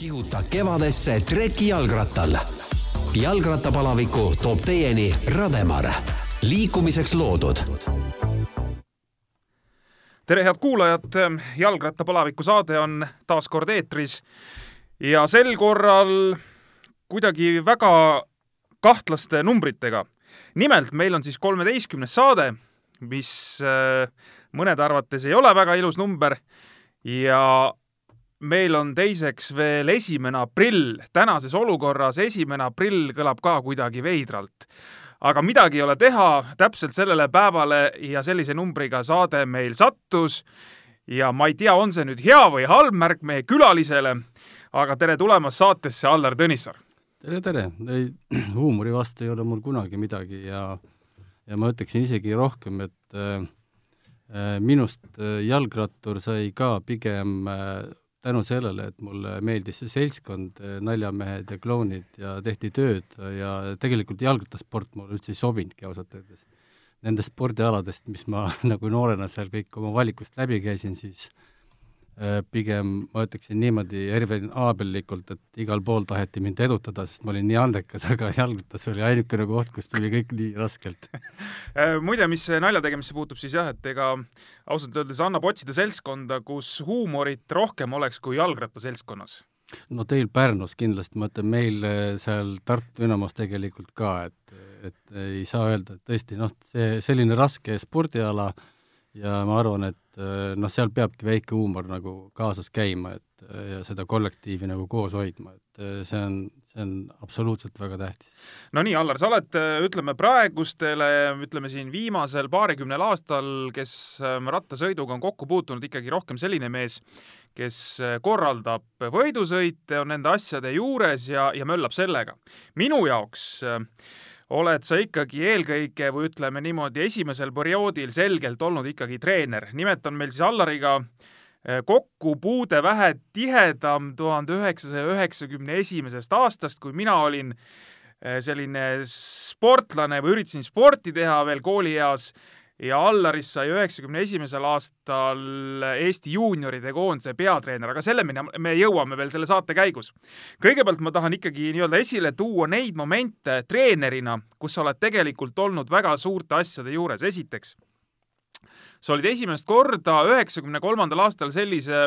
kihuta kevadesse treki jalgrattal. jalgrattapalaviku toob teieni Rademar, liikumiseks loodud. tere, head kuulajad, jalgrattapalaviku saade on taas kord eetris ja sel korral kuidagi väga kahtlaste numbritega. nimelt meil on siis kolmeteistkümnes saade, mis äh, mõnede arvates ei ole väga ilus number ja meil on teiseks veel esimene aprill. tänases olukorras esimene aprill kõlab ka kuidagi veidralt. aga midagi ei ole teha, täpselt sellele päevale ja sellise numbriga saade meil sattus ja ma ei tea, on see nüüd hea või halb märk meie külalisele, aga tere tulemast saatesse, Allar Tõnissaar! tere, tere! ei, huumori vastu ei ole mul kunagi midagi ja ja ma ütleksin isegi rohkem, et äh, äh minust äh, jalgrattur sai ka pigem äh, tänu sellele, et mulle meeldis see seltskond, naljamehed ja klounid ja tehti tööd ja tegelikult jalgrattasport mulle üldse ei sobinudki ausalt öeldes. Nendest spordialadest, mis ma nagu noorena seal kõik oma valikust läbi käisin, siis äh, pigem ma ütleksin niimoodi Ervin Aabellikult, et igal pool taheti mind edutada, sest ma olin nii andekas, aga jalgratas oli ainukene koht, kus tuli kõik nii raskelt. Äh, muide, mis nalja tegemisse puutub, siis jah, et ega ausalt öeldes annab otsida seltskonda, kus huumorit rohkem oleks kui jalgrattaseltskonnas no teil Pärnus kindlasti, ma ütlen, meil äh, seal Tartu Ünamas tegelikult ka, et, et ei saa öelda, et tõesti noh, see selline raske spordiala ja ma arvan, et äh, noh, seal peabki väike huumor nagu kaasas käima, et ja seda kollektiivi nagu koos hoidma, et see on, see on absoluutselt väga tähtis. no nii, Allar, sa oled, ütleme, praegustele, ütleme siin viimasel paarikümnel aastal, kes ähm, rattasõiduga on kokku puutunud, ikkagi rohkem selline mees, kes äh, korraldab võidusõite, on nende asjade juures ja, ja möllab sellega. minu jaoks äh, oled sa ikkagi eelkõige või ütleme niimoodi, esimesel perioodil selgelt olnud ikkagi treener. nimelt on meil siis Allariga äh, Äh, kokkupuude vähe tihedam tuhande üheksasaja üheksakümne esimesest aastast, kui mina olin äh, selline sportlane või üritasin sporti teha veel koolieas ja Allarist sai üheksakümne esimesel aastal Eesti juunioride koondise peatreener, aga selle me, me jõuame veel selle saate käigus. kõigepealt ma tahan ikkagi nii-öelda esile tuua neid momente treenerina, kus sa oled tegelikult olnud väga suurte asjade juures. esiteks sa olid esimest korda üheksakümne kolmandal aastal sellise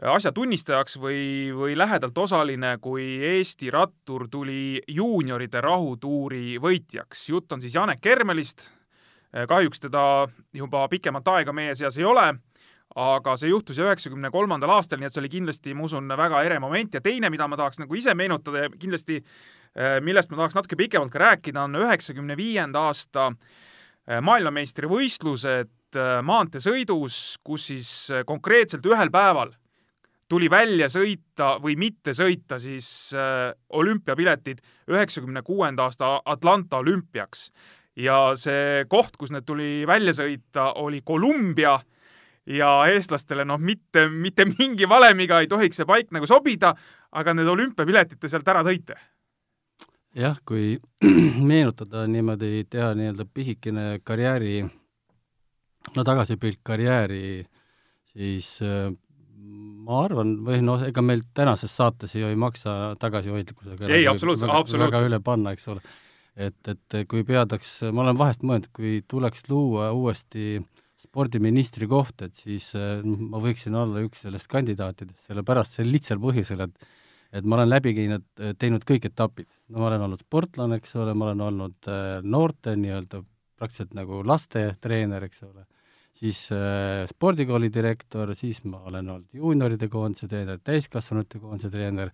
asja tunnistajaks või, või lähedalt osaline, kui Eesti rattur tuli juunioride rahutuuri võitjaks. jutt on siis Janek Kermelist. Kahjuks teda juba pikemat aega meie seas ei ole, aga see juhtus üheksakümne kolmandal aastal, nii et see oli kindlasti, ma usun, väga ere moment ja teine, mida ma tahaks nagu ise meenutada ja kindlasti millest ma tahaks natuke pikemalt ka rääkida, on üheksakümne viienda aasta maailmameistrivõistlused Äh, maanteesõidus, kus siis äh, konkreetselt ühel päeval tuli välja sõita või mitte sõita siis äh, olümpiapiletid üheksakümne kuuenda aasta Atlanta olümpiaks. Ja see koht, kus need tuli välja sõita, oli Kolumbia ja eestlastele noh, mitte, mitte mingi valemiga ei tohiks see paik nagu sobida, aga need olümpiapiletid te sealt ära tõite jah, kui meenutada niimoodi, teha nii-öelda pisikene karjääri no tagasipilk karjääri, siis äh, ma arvan, või noh, ega meil tänases saates ju ei maksa tagasihoidlikkusega ei, absoluutselt, absoluutselt. väga üle panna, eks ole. Et, et kui peadaks, ma olen vahest mõelnud, kui tuleks luua uuesti spordiministri koht, et siis äh, ma võiksin olla üks sellest kandidaatidest, sellepärast sel lihtsal põhjusel, et et ma olen läbi käinud, teinud kõik etapid. no ma olen olnud sportlane, eks ole, ma olen olnud äh, noorte nii-öelda praktiliselt nagu lastetreener, eks ole, siis äh, spordikooli direktor, siis ma olen olnud juunioride koondise treener, täiskasvanute koondise treener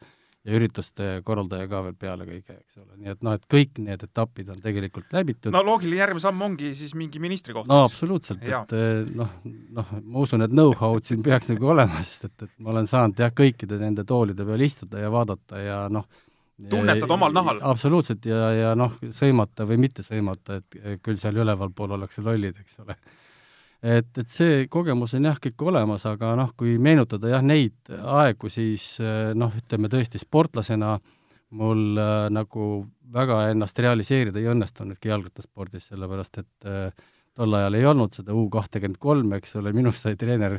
ja ürituste korraldaja ka veel peale kõige, eks ole, nii et noh, et kõik need etapid on tegelikult läbitud. no loogiline järgmine samm ongi siis mingi ministri koht. no absoluutselt, et äh, noh, noh, ma usun, et know-how'd siin peaks nagu olema, sest et, et ma olen saanud jah, kõikide nende toolide peal istuda ja vaadata ja noh, tunnetad omal nahal? absoluutselt ja, ja noh, sõimata või mitte sõimata, et küll seal ülevalpool ollakse lollid, eks ole. Et, et see kogemus on jah, kõik olemas, aga noh, kui meenutada jah, neid aegu, siis noh, ütleme tõesti sportlasena mul äh, nagu väga ennast realiseerida ei õnnestunudki jalgrattaspordis, sellepärast et äh, tol ajal ei olnud seda U kahtekümmend kolm, eks ole, minust sai treener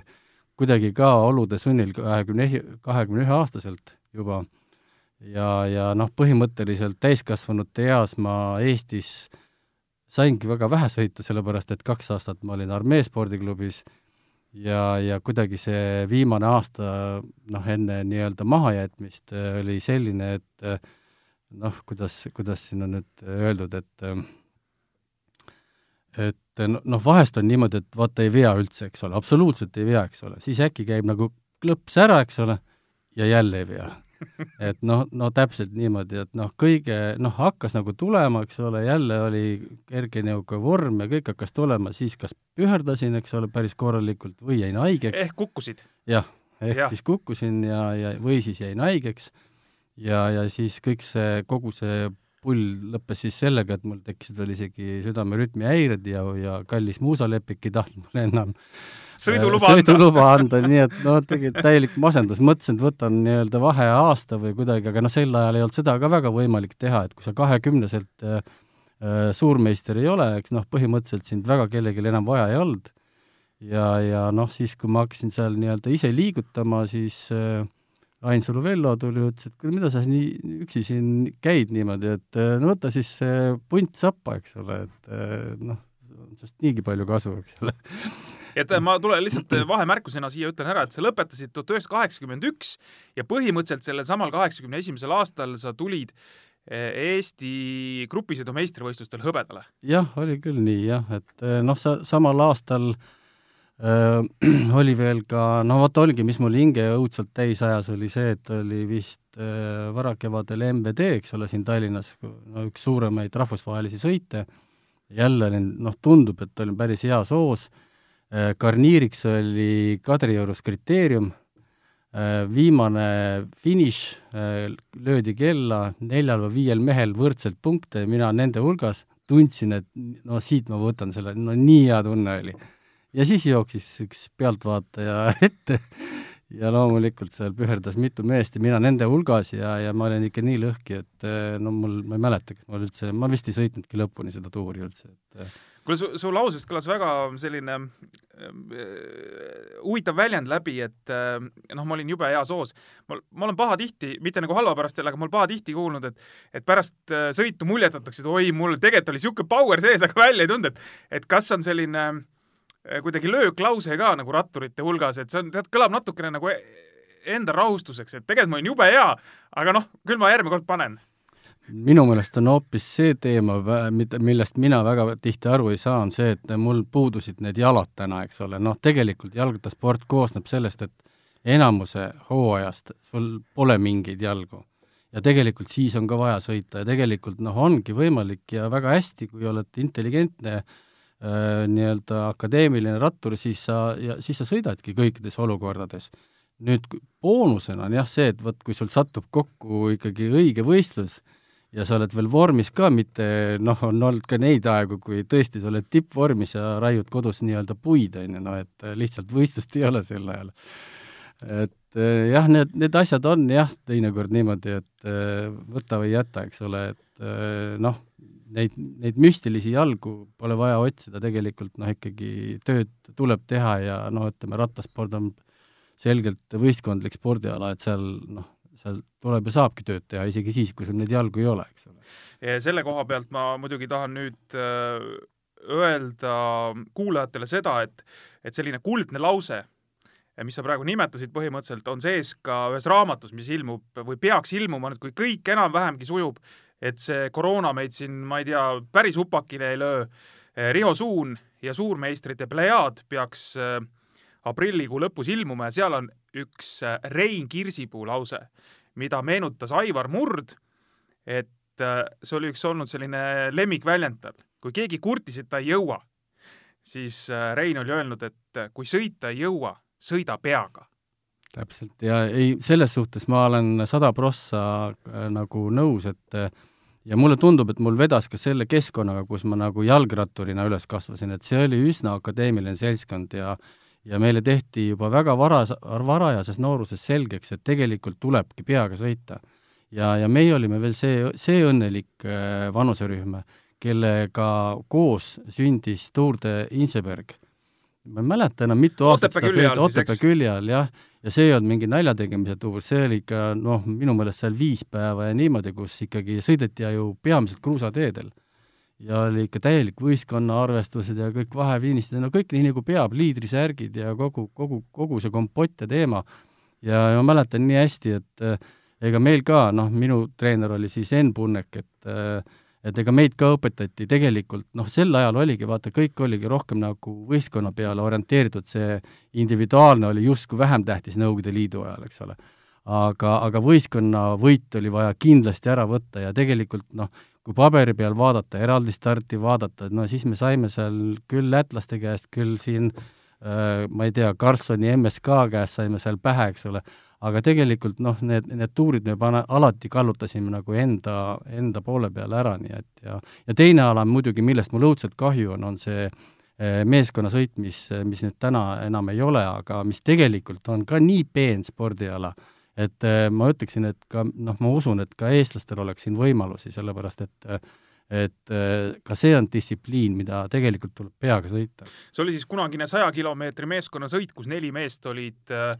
kuidagi ka olude sunnil kahekümne kahekümne ühe aastaselt juba. Ja, ja noh, põhimõtteliselt täiskasvanute eas ma Eestis saingi väga vähe sõita, sellepärast et kaks aastat ma olin armee spordiklubis ja, ja kuidagi see viimane aasta noh, enne nii-öelda mahajätmist äh, oli selline, et äh, noh, kuidas, kuidas siin on nüüd öeldud, et äh, et noh, vahest on niimoodi, et vaata ei vea üldse, eks ole, absoluutselt ei vea, eks ole, siis äkki käib nagu klõps ära, eks ole, ja jälle ei vea et noh, no täpselt niimoodi, et noh, kõige, noh, hakkas nagu tulema, eks ole, jälle oli kerge niisugune vorm ja kõik hakkas tulema, siis kas püherdasin, eks ole, päris korralikult või jäin haigeks. ehk kukkusid? jah, ehk ja. siis kukkusin ja, ja või siis jäin haigeks ja, ja siis kõik see, kogu see pull lõppes siis sellega, et mul tekkisid veel isegi südamerütmi häired ja, ja kallis muusalepik ei tahtnud mulle enam sõiduluba anda. sõiduluba anda, nii et no tegelikult täielik masendus, mõtlesin, et võtan nii-öelda vahe aasta või kuidagi, aga noh, sel ajal ei olnud seda ka väga võimalik teha, et kui sa kahekümneselt äh, äh, suurmeister ei ole, eks noh, põhimõtteliselt sind väga kellelgi enam vaja ei olnud. ja, ja noh, siis kui ma hakkasin seal nii-öelda ise liigutama, siis äh, Ainsalu Vello tuli ütles, et kuule, mida sa nii üksi siin käid niimoodi, et äh, no võta siis see punt sappa, eks ole, et äh, noh, sinust niigi palju kasu, eks ole et äh, ma tulen lihtsalt äh, vahemärkusena siia ütlen ära, et sa lõpetasid tuhat üheksasada kaheksakümmend üks ja põhimõtteliselt sellel samal kaheksakümne esimesel aastal sa tulid äh, Eesti grupisõidu meistrivõistlustel hõbedale. jah, oli küll nii jah, et noh, sa samal aastal öö, oli veel ka, no vot oligi, mis mul hinge õudselt täis ajas, oli see, et oli vist öö, varakevadel MVD, eks ole, siin Tallinnas, no üks suuremaid rahvusvahelisi sõite, jälle olin, noh, tundub, et olin päris heas hoos Äh, garniiriks oli Kadriorus kriteerium, äh, viimane finiš, äh, löödi kella, neljal või viiel mehel võrdselt punkte ja mina nende hulgas tundsin, et no siit ma võtan selle, no nii hea tunne oli. ja siis jooksis üks pealtvaataja ette ja loomulikult seal püherdas mitu meest ja mina nende hulgas ja, ja ma olin ikka nii lõhki, et no mul, ma ei mäleta, kas mul üldse, ma vist ei sõitnudki lõpuni seda tuuri üldse, et kuule, su, su lausest kõlas väga selline äh, huvitav väljend läbi, et äh, noh, ma olin jube heas hoos. ma, ma olen pahatihti, mitte nagu halva pärast jälle, aga ma olen pahatihti kuulnud, et et pärast äh, sõitu muljetatakse, et oi, mul tegelikult oli niisugune power sees, aga välja ei tulnud, et et kas on selline kuidagi lööklause ka nagu ratturite hulgas, et see on, tead, kõlab natukene nagu e-, enda rahustuseks, et tegelikult ma olin jube hea, aga noh, küll ma järgmine kord panen minu meelest on hoopis see teema, millest mina väga tihti aru ei saa, on see, et mul puudusid need jalad täna, eks ole, noh, tegelikult jalgrattasport koosneb sellest, et enamuse hooajast sul pole mingeid jalgu. ja tegelikult siis on ka vaja sõita ja tegelikult noh, ongi võimalik ja väga hästi, kui oled intelligentne äh, nii-öelda akadeemiline rattur, siis sa, ja siis sa sõidadki kõikides olukordades nüüd boonusena on jah see, et vot kui sul satub kokku ikkagi õige võistlus, ja sa oled veel vormis ka, mitte noh, on olnud ka neid aegu, kui tõesti sa oled tippvormis ja raiud kodus nii-öelda puid, on ju, noh et äh, lihtsalt võistlust ei ole sel ajal. et äh, jah, need, need asjad on jah, teinekord niimoodi, et äh, võta või jäta, eks ole, et noh, neid, neid müstilisi jalgu pole vaja otsida, tegelikult noh, ikkagi tööd tuleb teha ja noh, ütleme, rattasport on selgelt võistkondlik spordiala, et seal noh, seal tuleb ja saabki tööd teha, isegi siis, kui sul neid jalgu ei ole, eks ole. selle koha pealt ma muidugi tahan nüüd äh, öelda kuulajatele seda, et, et selline kuldne lause, mis sa praegu nimetasid põhimõtteliselt, on sees ka ühes raamatus, mis ilmub või peaks ilmuma nüüd, kui kõik enam-vähemgi sujub, et see koroona meid siin, ma ei tea, päris hupakile ei löö. Riho Suun ja suurmeistrite plejaad peaks äh, aprillikuu lõpus ilmuma ja seal on üks äh, Rein Kirsipuu lause, mida meenutas Aivar Murd, et äh, see oli üks olnud selline lemmikväljend tal. kui keegi kurtis, et ta ei jõua, siis äh, Rein oli öelnud, et kui sõita ei jõua, sõida peaga. täpselt ja ei, selles suhtes ma olen sada prossa nagu nõus, et ja mulle tundub, et mul vedas ka selle keskkonnaga, kus ma nagu jalgratturina üles kasvasin, et see oli üsna akadeemiline seltskond ja ja meile tehti juba väga varas, varajases nooruses selgeks, et tegelikult tulebki peaga sõita. ja, ja meie olime veel see, see õnnelik äh, vanuserühm, kellega koos sündis Tour de Inseberg ma ei mäleta enam, mitu aastat Otepää külje all Otepää külje all, jah, ja see ei olnud mingi naljategemise tuur, see oli ikka noh, minu meelest seal viis päeva ja niimoodi, kus ikkagi sõideti ju peamiselt kruusateedel. Ja oli ikka täielik võistkonna arvestused ja kõik vaheviinised ja no kõik nii, nagu peab, liidrisärgid ja kogu, kogu, kogu see kompott ja teema. ja, ja ma mäletan nii hästi, et äh, ega meil ka, noh, minu treener oli siis Enn Punnek, et äh, et ega meid ka õpetati tegelikult, noh, sel ajal oligi, vaata, kõik oligi rohkem nagu võistkonna peale orienteeritud, see individuaalne oli justkui vähem tähtis Nõukogude Liidu ajal, eks ole. Aga, aga võistkonna võit oli vaja kindlasti ära võtta ja tegelikult noh, kui paberi peal vaadata, eraldi starti vaadata, no siis me saime seal küll lätlaste käest, küll siin äh, ma ei tea, Karlssoni MSK käest saime seal pähe, eks ole, aga tegelikult noh, need, need tuurid me pane, alati kallutasime nagu enda, enda poole peale ära, nii et ja ja teine ala muidugi, millest mul õudselt kahju on, on see eh, meeskonnasõit, mis, mis nüüd täna enam ei ole, aga mis tegelikult on ka nii peen spordiala, et eh, ma ütleksin, et ka noh, ma usun, et ka eestlastel oleks siin võimalusi, sellepärast et äh, et äh, ka see on distsipliin, mida tegelikult tuleb peaga sõita. see oli siis kunagine saja kilomeetri meeskonnasõit, kus neli meest olid äh,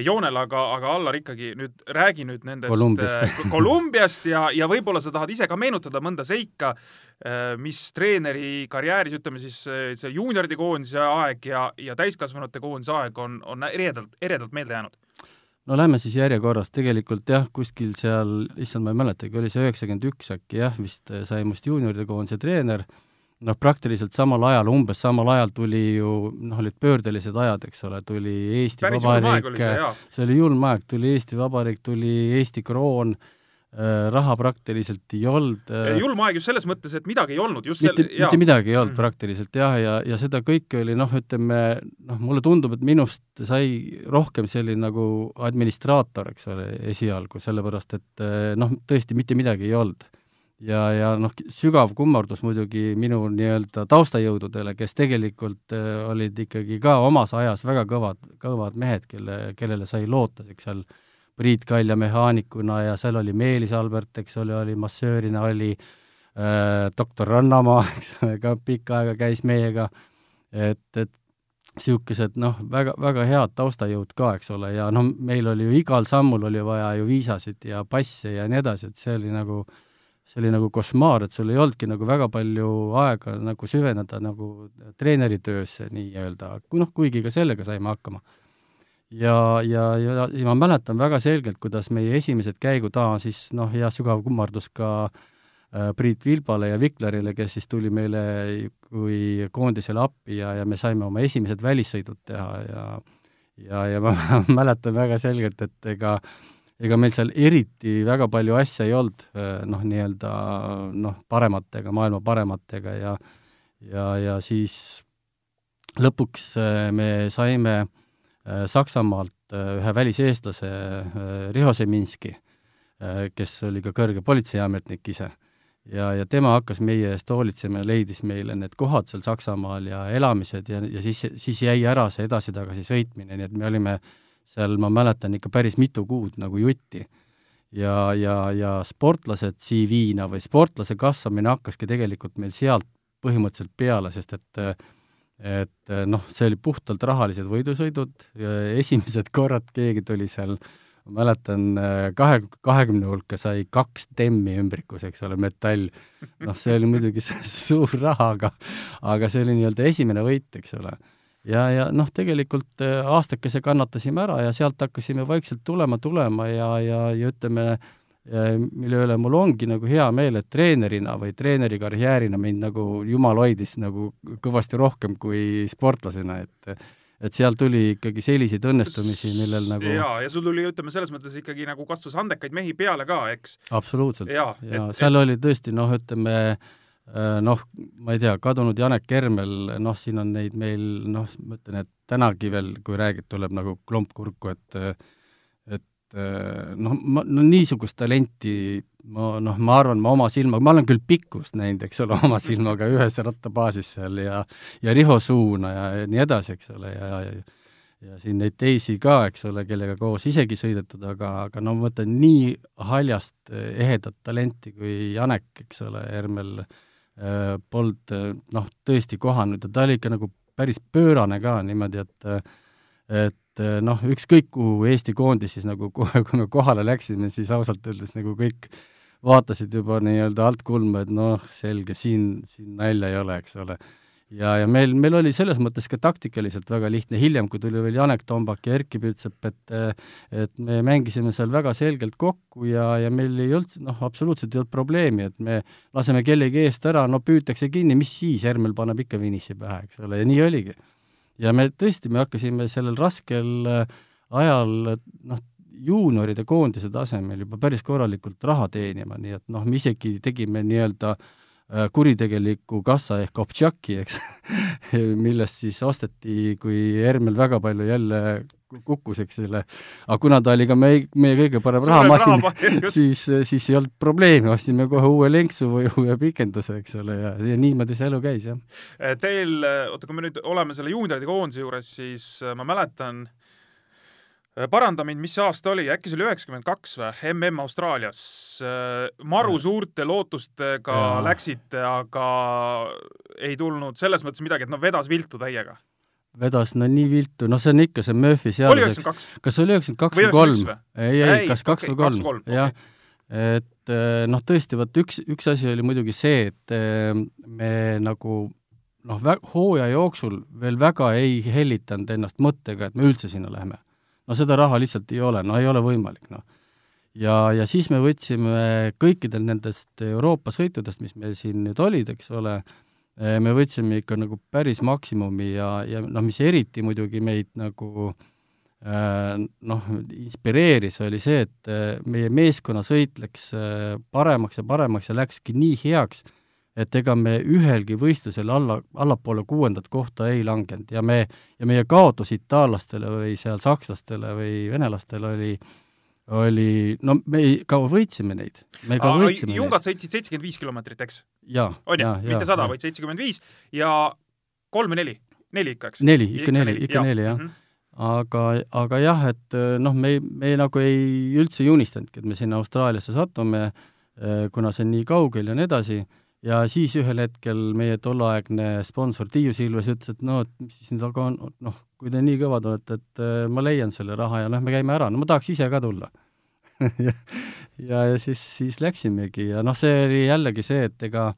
joonel, aga, aga Allar ikkagi nüüd räägi nüüd nendest Kolumbiast, äh, Kolumbiast ja, ja võib-olla sa tahad ise ka meenutada mõnda seika äh,, mis treeneri karjääris, ütleme siis äh, see juunioride koondise aeg ja, ja täiskasvanute koondise aeg on, on eredalt, eredalt meelde jäänud no lähme siis järjekorras, tegelikult jah, kuskil seal, issand, ma ei mäletagi, oli see üheksakümmend üks äkki jah, vist äh, sai must juunioride koondise treener, noh, praktiliselt samal ajal, umbes samal ajal tuli ju, noh, olid pöördelised ajad, eks ole, tuli Eesti päris Vabariik, see, see oli julm aeg, tuli Eesti Vabariik, tuli Eesti kroon Äh, raha praktiliselt ei olnud. Äh, julm aeg just selles mõttes, et midagi ei olnud, just mitte, sel-, mitte midagi ei olnud Mm. praktiliselt jah, ja, ja seda kõike oli noh, ütleme noh, mulle tundub, et minust sai rohkem selline nagu administraator, eks ole, esialgu, sellepärast et äh, noh, tõesti mitte midagi ei olnud. ja, ja noh, sügav kummardus muidugi minu nii-öelda taustajõududele, kes tegelikult äh, olid ikkagi ka omas ajas väga kõvad, kõvad mehed, kelle, kellele sai loota, eks seal Priit Kalja mehaanikuna ja seal oli Meelis Albert, eks ole, oli massöörina, oli äh, doktor Rannamaa, eks ole, ka pikka aega käis meiega, et, et niisugused noh, väga, väga head taustajõud ka, eks ole, ja noh, meil oli ju igal sammul oli vaja ju viisasid ja passe ja nii edasi, et see oli nagu, see oli nagu košmaar, et sul ei olnudki nagu väga palju aega nagu süveneda nagu treeneri töösse nii-öelda, noh, kuigi ka sellega saime hakkama ja, ja, ja, ja ma mäletan väga selgelt, kuidas meie esimesed käigud, aa, siis noh, hea sügav kummardus ka äh, Priit Vilbale ja Viklarile, kes siis tuli meile kui koondisele appi ja, ja me saime oma esimesed välissõidud teha ja ja, ja ma mäletan väga selgelt, et ega ega meil seal eriti väga palju asja ei olnud, noh, nii-öelda noh, parematega, maailma parematega ja ja, ja siis lõpuks äh, me saime äh, Saksamaalt äh, ühe väliseestlase, Riho Seminski, kes oli ka kõrge politseiametnik ise. ja, ja tema hakkas meie eest hoolitsema ja leidis meile need kohad seal Saksamaal ja elamised ja, ja siis, siis jäi ära see edasi-tagasi sõitmine, nii et me olime seal, ma mäletan, ikka päris mitu kuud nagu jutti ja, ja, ja sportlased CV-na või sportlase kasvamine hakkaski tegelikult meil sealt põhimõtteliselt peale, sest et et noh, see oli puhtalt rahalised võidusõidud, esimesed korrad keegi tuli seal, ma mäletan, kahe, kahekümne hulka sai kaks temmi ümbrikus, eks ole, metall. noh, see oli muidugi suur raha, aga aga see oli nii-öelda esimene võit, eks ole ja, ja noh, tegelikult aastakese kannatasime ära ja sealt hakkasime vaikselt tulema, tulema ja, ja, ja ütleme, mille üle mul ongi nagu hea meel, et treenerina või treeneri karjäärina mind nagu jumal hoidis nagu kõvasti rohkem kui sportlasena, et et seal tuli ikkagi selliseid õnnestumisi, millel nagu jaa, ja sul tuli, ütleme, selles mõttes ikkagi nagu kasvas andekaid mehi peale ka, eks? absoluutselt. ja, ja et, seal et... oli tõesti noh, ütleme noh, ma ei tea, kadunud Janek Kermel, noh, siin on neid meil noh, ma ütlen, et tänagi veel, kui räägid, tuleb nagu klomp kurku, et et noh, ma, no niisugust talenti ma noh, ma arvan, ma oma silmaga, ma olen küll pikkust näinud, eks ole, oma silmaga ühes rattabaasis seal ja ja Riho Suuna ja, ja nii edasi, eks ole, ja, ja ja siin neid teisi ka, eks ole, kellega koos isegi sõidetud, aga, aga no ma mõtlen, nii haljast ehedat talenti kui Janek, eks ole, Hermel äh, polnud noh, tõesti kohanud ja ta oli ikka nagu päris pöörane ka niimoodi, et et noh, ükskõik kuhu Eesti koondis siis nagu kohe, kui me kohale läksime, siis ausalt öeldes nagu kõik vaatasid juba nii-öelda alt kulmu, et noh, selge, siin, siin nalja ei ole, eks ole ja, ja meil, meil oli selles mõttes ka taktikaliselt väga lihtne, hiljem, kui tuli veel Janek Tombak ja Erkki Pütsepp, et et me mängisime seal väga selgelt kokku ja, ja meil ei olnud, noh, absoluutselt ei olnud probleemi, et me laseme kellegi eest ära, no püütakse kinni, mis siis, Hermel paneb ikka finiši pähe, eks ole, ja nii oligi. Ja me tõesti, me hakkasime sellel raskel äh, ajal, noh, juunioride koondise tasemel juba päris korralikult raha teenima, nii et noh, me isegi tegime nii-öelda äh, kuritegeliku kassa ehk Obtšaki, eks millest siis osteti, kui Hermel väga palju jälle kukkus, eks ole, aga kuna ta oli ka meie, meie kõige parem rahamasin, siis, siis ei olnud probleemi, ostsime kohe uue lenksu või uue pikenduse, eks ole, ja, ja niimoodi see elu käis, jah. Teil, oota, kui me nüüd oleme selle juunioride koondise juures, siis ma mäletan äh, Äh, paranda mind, mis see aasta oli, äkki see oli üheksakümmend kaks või, mm Austraalias. Äh, maru suurte lootustega ja. läksite, aga ei tulnud selles mõttes midagi, et noh, vedas viltu täiega. vedas no nii viltu, noh, see on ikka see Murphy seadus. oli üheksakümmend kaks? kas oli üheksakümmend kaks või kolm? ei, ei, kas kaks okay, või kolm, jah et äh, noh, tõesti, vot üks, üks asi oli muidugi see, et me nagu noh, hooaja jooksul veel väga ei hellitanud ennast mõttega, et me üldse sinna läheme no seda raha lihtsalt ei ole, no ei ole võimalik, noh. ja, ja siis me võtsime kõikidel nendest Euroopa sõitudest, mis meil siin nüüd olid, eks ole, eh, me võtsime ikka nagu päris maksimumi ja, ja noh, mis eriti muidugi meid nagu äh, noh, inspireeris, oli see, et eh, meie meeskonnasõit läks paremaks ja paremaks ja läkski nii heaks, et ega me ühelgi võistlusel alla, allapoole kuuendat kohta ei langenud ja me, ja meie kaotus itaallastele või seal sakslastele või venelastele oli oli, no me ei, kaua võitsime neid, me ka Aa, võitsime Jungad sõitsid seitsekümmend viis kilomeetrit, eks? on ju, mitte sada, vaid seitsekümmend viis ja kolm või neli, neli ikka, eks? neli, ikka neli, ikka neli, jah. Mm. -hmm aga, aga jah, et noh, me, me nagu ei üldse ei unistanudki, et me sinna Austraaliasse satume, kuna see on nii kaugel ja nii edasi ja siis ühel hetkel meie tolleaegne sponsor Tiiu Silves ütles, et no, et mis siis nüüd aga noh, kui te nii kõvad olete, et äh, ma leian selle raha ja lähme käime ära, no ma tahaks ise ka tulla. Ja, ja, ja siis, siis läksimegi. Ja noh, see oli jällegi see, et ega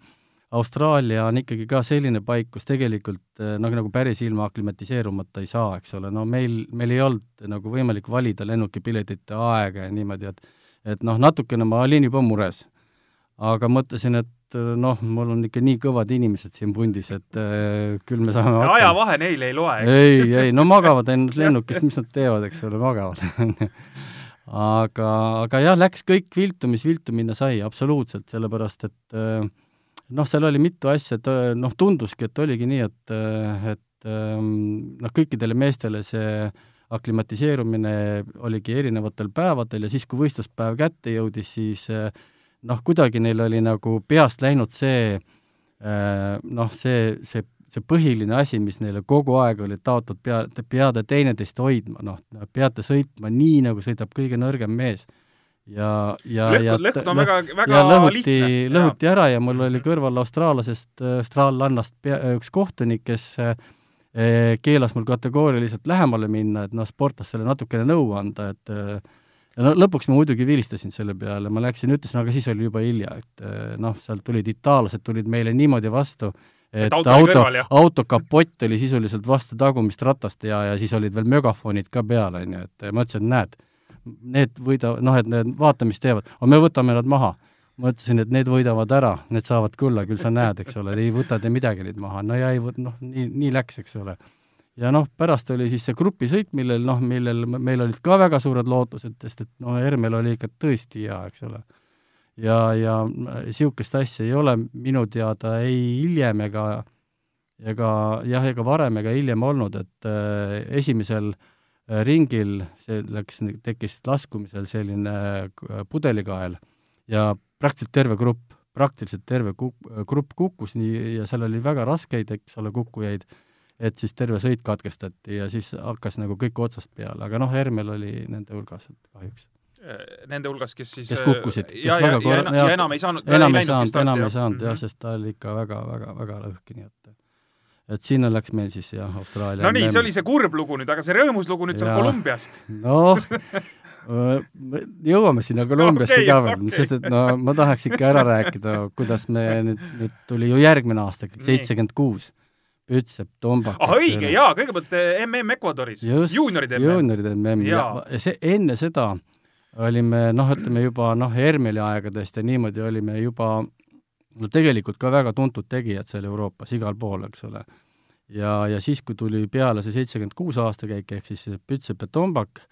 Austraalia on ikkagi ka selline paik, kus tegelikult noh, nagu päris ilma aklimatiseerumata ei saa, eks ole, no meil, meil ei olnud nagu võimalik valida lennukipiletite aega ja niimoodi, et et noh, natukene ma olin juba mures. aga mõtlesin, et et äh, noh, mul on ikka nii kõvad inimesed siin pundis, et äh, küll me saame hakkama. ajavahe neile ei loe, eks? ei, ei, no magavad ainult lennukis, mis nad teevad, eks ole, magavad aga, aga jah, läks kõik viltu, mis viltu minna sai, absoluutselt, sellepärast et äh, noh, seal oli mitu asja, et noh, tunduski, et oligi nii, et, et ähm, noh, kõikidele meestele see aklimatiseerumine oligi erinevatel päevadel ja siis, kui võistluspäev kätte jõudis, siis äh, noh, kuidagi neil oli nagu peast läinud see äh, noh, see, see, see põhiline asi, mis neile kogu aeg oli taotud, pea, te peate teineteist hoidma, noh, peate sõitma nii, nagu sõidab kõige nõrgem mees. ja, ja, ja lõhk on väga, väga ja lõhuti, lõhuti ära ja mul oli kõrval austraallasest, austraallannast pea, üks kohtunik, kes äh, keelas mul kategooriliselt lähemale minna, et noh, sportlastele natukene nõu anda, et äh, ja no lõpuks ma muidugi vilistasin selle peale, ma läksin, ütlesin, aga siis oli juba hilja, et eh, noh, sealt tulid itaallased tulid meile niimoodi vastu, et, et auto, auto, auto kapott oli sisuliselt vastu tagumist ratast ja, ja siis olid veel megafonid ka peal, on ju, et ma ütlesin, et näed, need võida-, noh, et need vaata, mis teevad, aga me võtame nad maha. ma ütlesin, et need võidavad ära, need saavad külla, küll sa näed, eks ole, ei võta te midagi neid maha, no ja ei võt-, noh, nii, nii läks, eks ole ja noh, pärast oli siis see grupisõit, millel noh, millel meil olid ka väga suured lootused, sest et no Hermel oli ikka tõesti hea, eks ole. ja, ja niisugust asja ei ole minu teada ei hiljem ega ega jah, ega varem ega hiljem olnud, et äh, esimesel äh, ringil see läks, tekkis laskumisel selline äh, pudelikael ja praktiliselt terve grupp, praktiliselt terve grupp kukkus nii ja seal oli väga raskeid, eks ole, kukkujaid et siis terve sõit katkestati ja siis hakkas nagu kõik otsast peale, aga noh, Hermel oli nende hulgas, et kahjuks. Äh, nende hulgas, kes siis kes kukkusid, kes ja, väga ja, ja, ja enam ei saanud enam ei saanud, enam ei saanud jah, mhm. sest ta oli ikka väga, väga, väga lõhki, nii et et sinna läks meil siis jah, Austraalia no nii, see oli see kurb lugu nüüd, aga see rõõmus lugu nüüd sealt Kolumbiast. noh jõuame sinna Kolumbiasse okay, ka veel okay., sest et no ma tahaks ikka ära rääkida, kuidas me nüüd, nüüd tuli ju järgmine aasta, seitsekümmend kuus. Ütsep, Tombak. ah õige, jaa, kõigepealt MM Ecuadoris, juunioride MM. juunioride MM ja, ja see, enne seda olime noh, ütleme juba noh, Hermeli aegadest ja niimoodi olime juba no tegelikult ka väga tuntud tegijad seal Euroopas igal pool, eks ole. ja, ja siis, kui tuli peale see seitsekümmend kuus aastakäik, ehk siis Ütsep ja Tombak,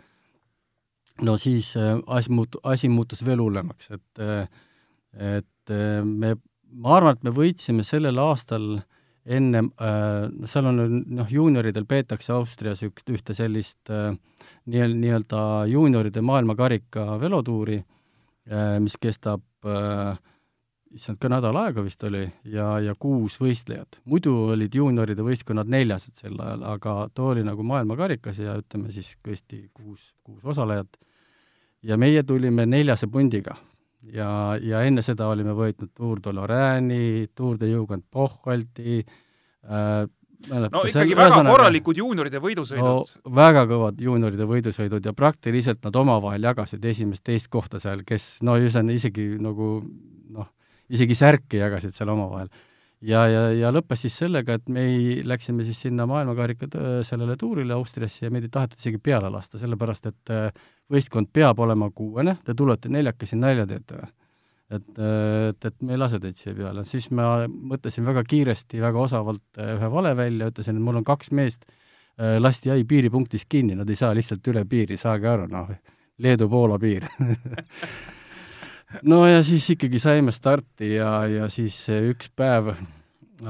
no siis äh, asi muutu-, asi muutus veel hullemaks, et äh, et äh, me, ma arvan, et me võitsime sellel aastal enne, no seal on noh, juunioridel peetakse Austrias üks, ühte sellist nii, nii-öelda juunioride maailmakarika velotuuri, mis kestab issand, ka nädal aega vist oli, ja, ja kuus võistlejat. muidu olid juunioride võistkonnad neljased sel ajal, aga too oli nagu maailmakarikas ja ütleme siis tõesti kuus, kuus osalejat ja meie tulime neljase pundiga. Ja, ja enne seda olime võitnud Tour de Lorraine'i, Tour de Jugend Pohholti äh,, no ikkagi väga ühesõnaga, korralikud juunioride võidusõidud no,. väga kõvad juunioride võidusõidud ja praktiliselt nad omavahel jagasid esimest-teist kohta seal, kes no ühesõnaga isegi nagu noh, isegi särki jagasid seal omavahel ja, ja, ja lõppes siis sellega, et me ei, läksime siis sinna maailmakarika sellele tuurile Austriasse ja meid ei tahetud isegi peale lasta, sellepärast et äh, võistkond peab olema kuuene, te tulete neljakesi nalja teete või? et, et, et me ei lase teid siia peale, siis ma mõtlesin väga kiiresti, väga osavalt äh, ühe vale välja, ütlesin, et mul on kaks meest, äh, lasti ai piiripunktis kinni, nad ei saa lihtsalt üle piiri, saage aru, noh, Leedu-Poola piir no ja siis ikkagi saime starti ja, ja siis üks päev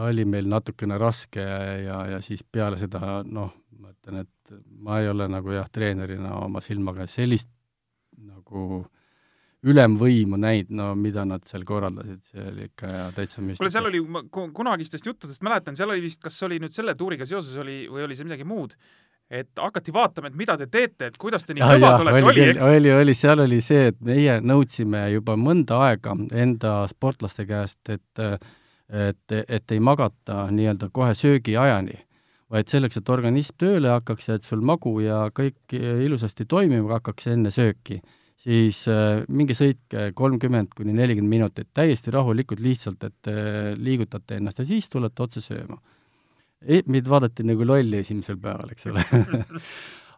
oli meil natukene raske ja, ja, ja siis peale seda noh, ma ütlen, et ma ei ole nagu jah, treenerina oma silmaga sellist nagu ülemvõimu näinud, no mida nad seal korraldasid, see oli ikka ja täitsa müstika. kuule, seal oli, ma kunagistest juttudest mäletan, seal oli vist, kas oli nüüd selle tuuriga seoses oli või oli see midagi muud, et hakati vaatama, et mida te teete, et kuidas te nii kõvad olete, oli, eks? oli, oli, seal oli see, et meie nõudsime juba mõnda aega enda sportlaste käest, et et, et ei magata nii-öelda kohe söögiajani, vaid selleks, et organism tööle hakkaks ja et sul magu ja kõik ilusasti toimima hakkaks enne sööki, siis äh, minge sõitke kolmkümmend kuni nelikümmend minutit täiesti rahulikult, lihtsalt, et äh, liigutate ennast ja siis tulete otse sööma. Meid vaadati nagu lolli esimesel päeval, eks ole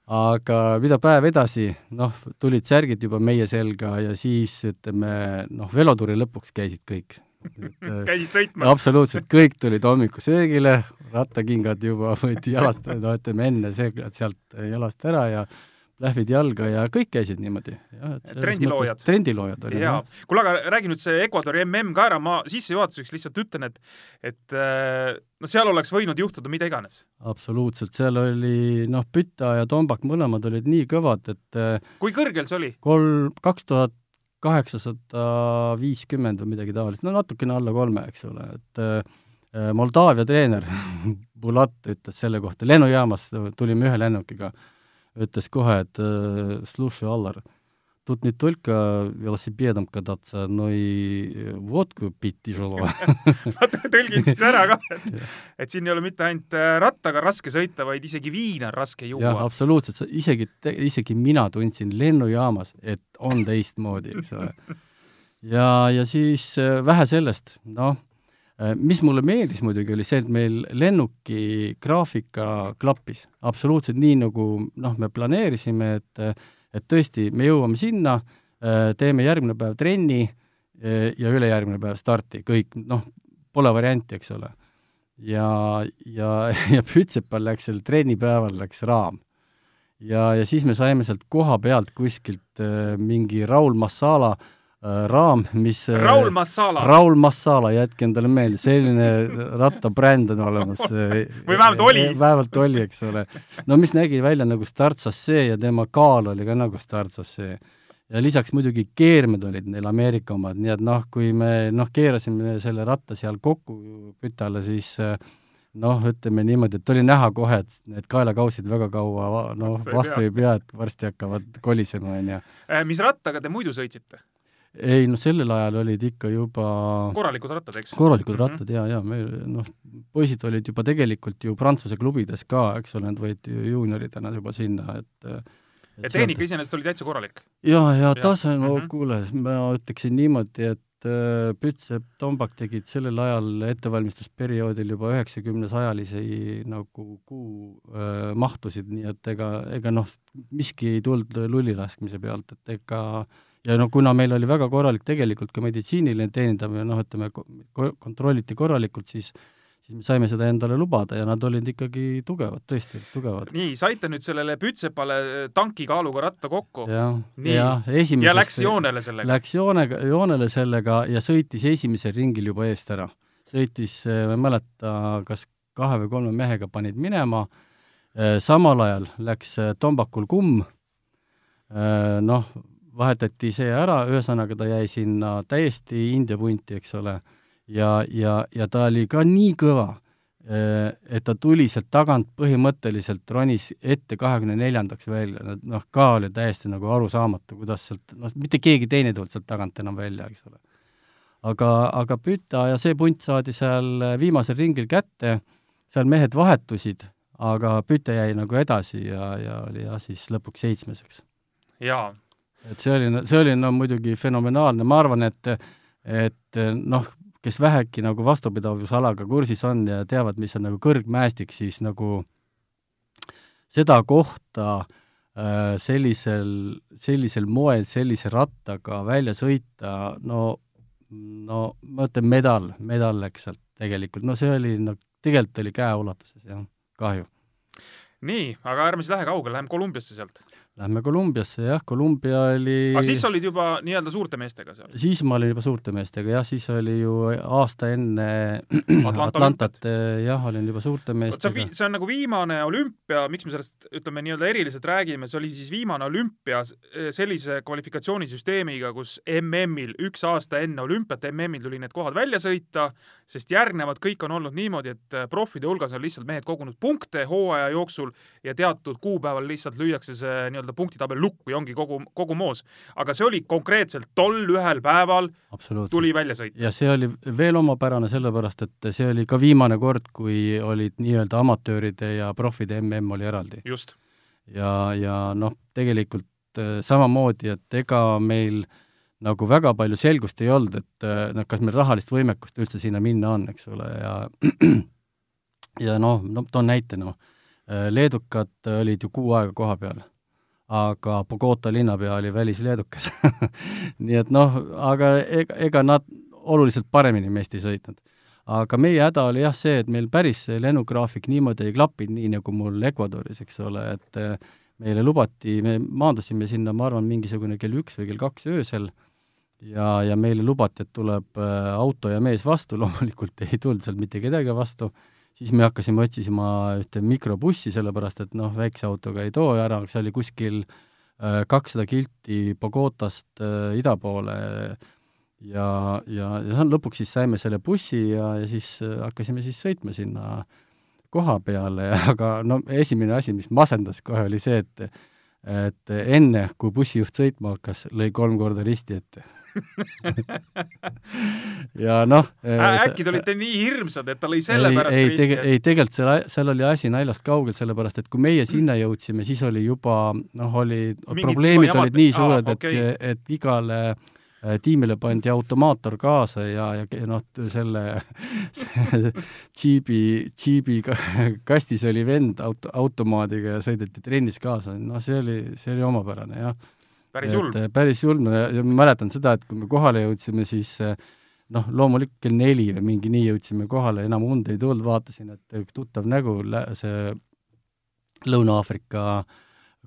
aga mida päev edasi, noh, tulid särgid juba meie selga ja siis ütleme, noh, velotuuri lõpuks käisid kõik. käisid sõitmas? absoluutselt, kõik tulid hommikusöögile, rattakingad juba võeti jalast, no ütleme enne seeklad sealt jalast ära ja lähvid jalga ja kõik käisid niimoodi. trendiloojad. trendiloojad olid. jaa. kuule, aga räägi nüüd see Ecuadori MM ka ära, ma sissejuhatuseks lihtsalt ütlen, et et äh, no seal oleks võinud juhtuda mida iganes. absoluutselt, seal oli noh, Püta ja Tombak mõlemad olid nii kõvad, et äh, kui kõrgel see oli? kolm, kaks tuhat kaheksasada viiskümmend või midagi taolist, no natukene alla kolme, eks ole, et äh, Moldaavia treener Bulat ütles selle kohta, lennujaamas tulime ühe lennukiga ütles kohe, et слушай, Allar, тут не только велосипедом кататься, но и водку пить тяжело ma tõlgin siis ära ka, et, et siin ei ole mitte ainult äh, rattaga raske sõita, vaid isegi viina on raske juua. jah, absoluutselt, isegi, isegi mina tundsin lennujaamas, et on teistmoodi, eks ole. ja, ja siis äh, vähe sellest, noh Äh, mis mulle meeldis muidugi, oli see, et meil lennuki graafika klappis absoluutselt nii, nagu noh, me planeerisime, et et tõesti, me jõuame sinna, äh, teeme järgmine päev trenni äh, ja ülejärgmine päev starti, kõik, noh, pole varianti, eks ole. ja, ja, ja Pütsepal läks sel trennipäeval läks raam. ja, ja siis me saime sealt koha pealt kuskilt mingi Raul Massala äh, Äh, raam, mis äh, Raul Massala. Raul Massala, jätke endale meelde, selline rattabränd on olemas või vähemalt oli. vähemalt oli, eks ole. no mis nägi välja nagu Startsassee ja tema kaal oli ka nagu Startsassee. ja lisaks muidugi keermed olid neil Ameerika omad, nii et noh, kui me noh, keerasime selle ratta seal kokku kütale, siis äh, noh, ütleme niimoodi, et oli näha kohe, et need kaelakausid väga kaua noh, vastu ei pea, et varsti hakkavad kolisema, on ju. mis rattaga te muidu sõitsite? Ei noh, sellel ajal olid ikka juba korralikud rattad, eks? korralikud mm -hmm. rattad ja, ja me noh, poisid olid juba tegelikult ju Prantsuse klubides ka, eks ole, nad võeti ju juunioridena juba sinna, et et tehnika iseenesest oli täitsa korralik? jaa, ja tase, no mm -hmm. kuule, ma ütleksin niimoodi, et äh, Pütsepp, Tombak tegid sellel ajal ettevalmistusperioodil juba üheksakümnesajalisi nagu kuu äh, mahtusid, nii et ega, ega noh, miski ei tulnud lullilaskmise pealt, et ega äh, ja noh, kuna meil oli väga korralik tegelikult ka meditsiiniline teenindamine, noh, ütleme, kontrolliti korralikult, siis siis me saime seda endale lubada ja nad olid ikkagi tugevad, tõesti tugevad. nii, saite nüüd sellele Pütsepale tankikaaluga ratta kokku? jah, ja esimesest ja läks joonele sellega? Läks joonega, joonele sellega ja sõitis esimesel ringil juba eest ära. sõitis, ma ei mäleta, kas kahe või kolme mehega panid minema, samal ajal läks Tombakul kumm, noh, vahetati see ära, ühesõnaga ta jäi sinna täiesti India punti, eks ole, ja, ja, ja ta oli ka nii kõva, eh, et ta tuli sealt tagant põhimõtteliselt, ronis ette kahekümne neljandaks välja, noh, ka oli täiesti nagu arusaamatu, kuidas sealt, noh, mitte keegi teine ei tulnud sealt tagant enam välja, eks ole. aga, aga Püta ja see punt saadi seal viimasel ringil kätte, seal mehed vahetusid, aga Püte jäi nagu edasi ja, ja oli jah, siis lõpuks seitsmeseks. jaa, et see oli, see oli no muidugi fenomenaalne, ma arvan, et et noh, kes vähegi nagu vastupidavusalaga kursis on ja teavad, mis on nagu kõrgmäestik, siis nagu seda kohta äh, sellisel, sellisel moel, sellise rattaga välja sõita, no no ma ütlen, medal, medal läks sealt tegelikult, no see oli, no tegelikult oli käeulatuses, jah, kahju. Nii, aga ärme siis lähe kaugele, läheme Kolumbiasse sealt Lähme Kolumbiasse, jah, Kolumbia oli aga siis olid juba nii-öelda suurte meestega seal? siis ma olin juba suurte meestega, jah, siis oli ju aasta enne Atlanta Atlantat, jah, olin juba suurte meestega. see on nagu viimane olümpia, miks me sellest, ütleme, nii-öelda eriliselt räägime, see oli siis viimane olümpia sellise kvalifikatsioonisüsteemiga, kus MM-il üks aasta enne olümpiat, MM-il tuli need kohad välja sõita, sest järgnevad kõik on olnud niimoodi, et profide hulgas on lihtsalt mehed kogunud punkte hooaja jooksul ja teatud kuupäeval lihtsalt lüüakse see nii-öelda punktitabel lukku ja ongi kogu, kogu moos. aga see oli konkreetselt tol ühel päeval tuli välja sõita. ja see oli veel omapärane sellepärast, et see oli ka viimane kord, kui olid nii-öelda amatööride ja profide MM oli eraldi. just. ja, ja noh, tegelikult äh, samamoodi, et ega meil nagu väga palju selgust ei olnud, et noh, kas meil rahalist võimekust üldse sinna minna on, eks ole, ja ja noh, no toon näite, noh, äh, leedukad olid ju kuu aega koha peal. Aga Bogota linnapea oli välisleedukas. Nii et noh, aga ega, ega nad oluliselt paremini meist ei sõitnud. aga meie häda oli jah see, et meil päris see lennugraafik niimoodi ei klappinud, nii nagu mul Ecuadoris, eks ole, et eh, meile lubati, me maandusime sinna, ma arvan, mingisugune kell üks või kell kaks öösel. Ja, ja meile lubati, et tuleb auto ja mees vastu, loomulikult ei tulnud sealt mitte kedagi vastu siis me hakkasime otsima ühte mikrobussi, sellepärast et noh, väikse autoga ei too ära, see oli kuskil äh, kakssada kilti Bogotast äh, ida poole. Ja, ja, ja lõpuks siis saime selle bussi ja, ja siis äh, hakkasime siis sõitma sinna koha peale, aga no esimene asi, mis masendas kohe, oli see, et et enne, kui bussijuht sõitma hakkas, lõi kolm korda risti ette ja noh äkki te olite nii hirmsad, et ta lõi selle ei, pärast ei, tege-, ei tegelikult seal, seal oli asi naljast kaugel, sellepärast et kui meie sinna jõudsime, siis oli juba noh, oli, probleemid olid nii suured, et okay., et igale äh, tiimile pandi automaator kaasa ja, ja noh, selle, džiibi, džiibi kastis oli vend auto, automaadiga ja sõideti trennis kaasa, noh, see oli, see oli omapärane, jah päris julm. Eh, päris julm. Ja ma mäletan seda, et kui me kohale jõudsime, siis eh, noh, loomulikult kell neli või mingi nii jõudsime kohale, enam und ei tulnud, vaatasin, et üks tuttav nägu, see Lõuna-Aafrika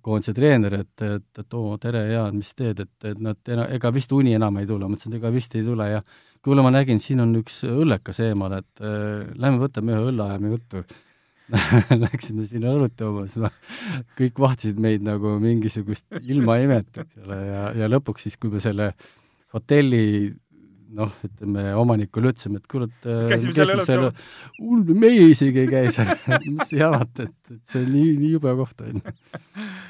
koondise treener, et, et, et oo, tere, Jaan, mis teed, et, et nad, ega vist uni enam ei tule, ma mõtlesin, et ega vist ei tule. Ja kuule, ma nägin, siin on üks õllekas eemal, et äh, lähme võtame ühe õlle, ajame juttu Läksime sinna õlut jooma, siis ma, kõik vahtisid meid nagu mingisugust ilmaimet, eks ole, ja, ja lõpuks siis, kui me selle hotelli noh, ütleme omanikule ütlesime, et kurat, Käisime seal seal, hull, meie isegi ei käi seal. Mis te jamate, et, et see nii, nii jube koht, on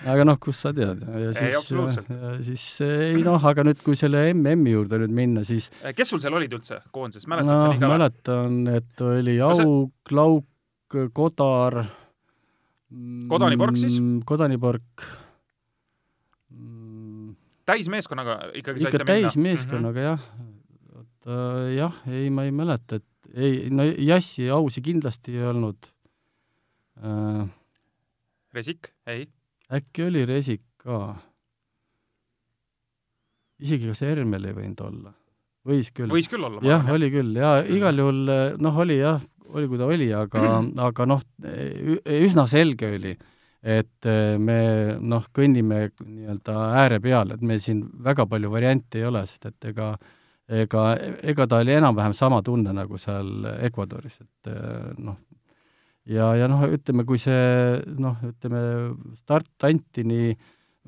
aga noh, kust sa tead, ja Ei, siis, ja siis ei noh, aga nüüd, kui selle MM-i juurde nüüd minna, siis kes sul seal olid üldse koondises, mäletad noh sa nii ka? mäletan, et oli No see- Auk, Lauk, Kodar siis? mm, Kodanipork mm, täismeeskonnaga ikkagi ikka saite minna? Mhm. täismeeskonnaga jah. oota jah, ei, ma ei mäleta, et ei, no Jassi ausi kindlasti ei olnud äh,. Resik, ei? äkki oli Resik ka? isegi kas Hermel ei võinud olla? võis küll. võis küll olla. jah, oli küll ja igal juhul noh, oli jah, oli kui ta oli, aga, aga noh, üsna selge oli, et eh, me noh, kõnnime nii-öelda ääre peal, et meil siin väga palju variante ei ole, sest et ega ega, ega ta oli enam-vähem sama tunne nagu seal Ecuadoris, et eh, noh, ja, ja noh, ütleme, kui see noh, ütleme start anti nii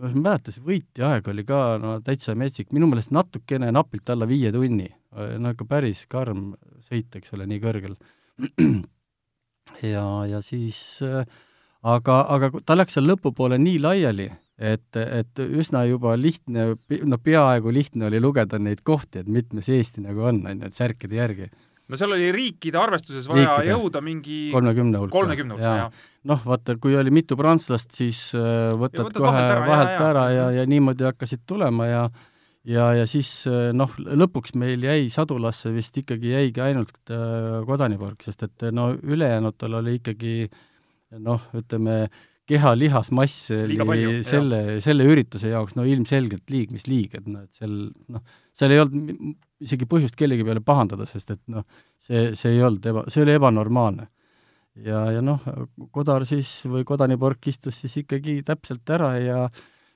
ma ei mäleta, see võitja aeg oli ka no täitsa metsik, minu meelest natukene napilt alla viie tunni. no ikka päris karm sõit, eks ole, nii kõrgel. ja, ja siis äh, aga, aga ta läks seal lõpupoole nii laiali, et, et üsna juba lihtne, no peaaegu lihtne oli lugeda neid kohti, et mitmes Eesti nagu on, on ju, et särkide järgi. no seal oli riikide arvestuses vaja Riikide. jõuda mingi kolmekümne hulka. kolmekümne hulka, jah. noh, vaata, kui oli mitu prantslast, siis äh, võtad võtad kohe vahelt ära, vahelt ära jaa. ja, ja niimoodi hakkasid tulema ja ja, ja siis äh, noh, lõpuks meil jäi sadulasse vist ikkagi jäigi ainult äh, kodanipork, sest et no ülejäänutel oli ikkagi noh, ütleme, keha-lihasmass Liiga palju, oli jah. selle, selle ürituse jaoks no ilmselgelt liig mis liig, et noh, et seal noh, seal ei olnud isegi põhjust kellegi peale pahandada, sest et noh, see, see ei olnud eba, see oli ebanormaalne ja, ja noh, Kodar siis või Kodanipork istus siis ikkagi täpselt ära ja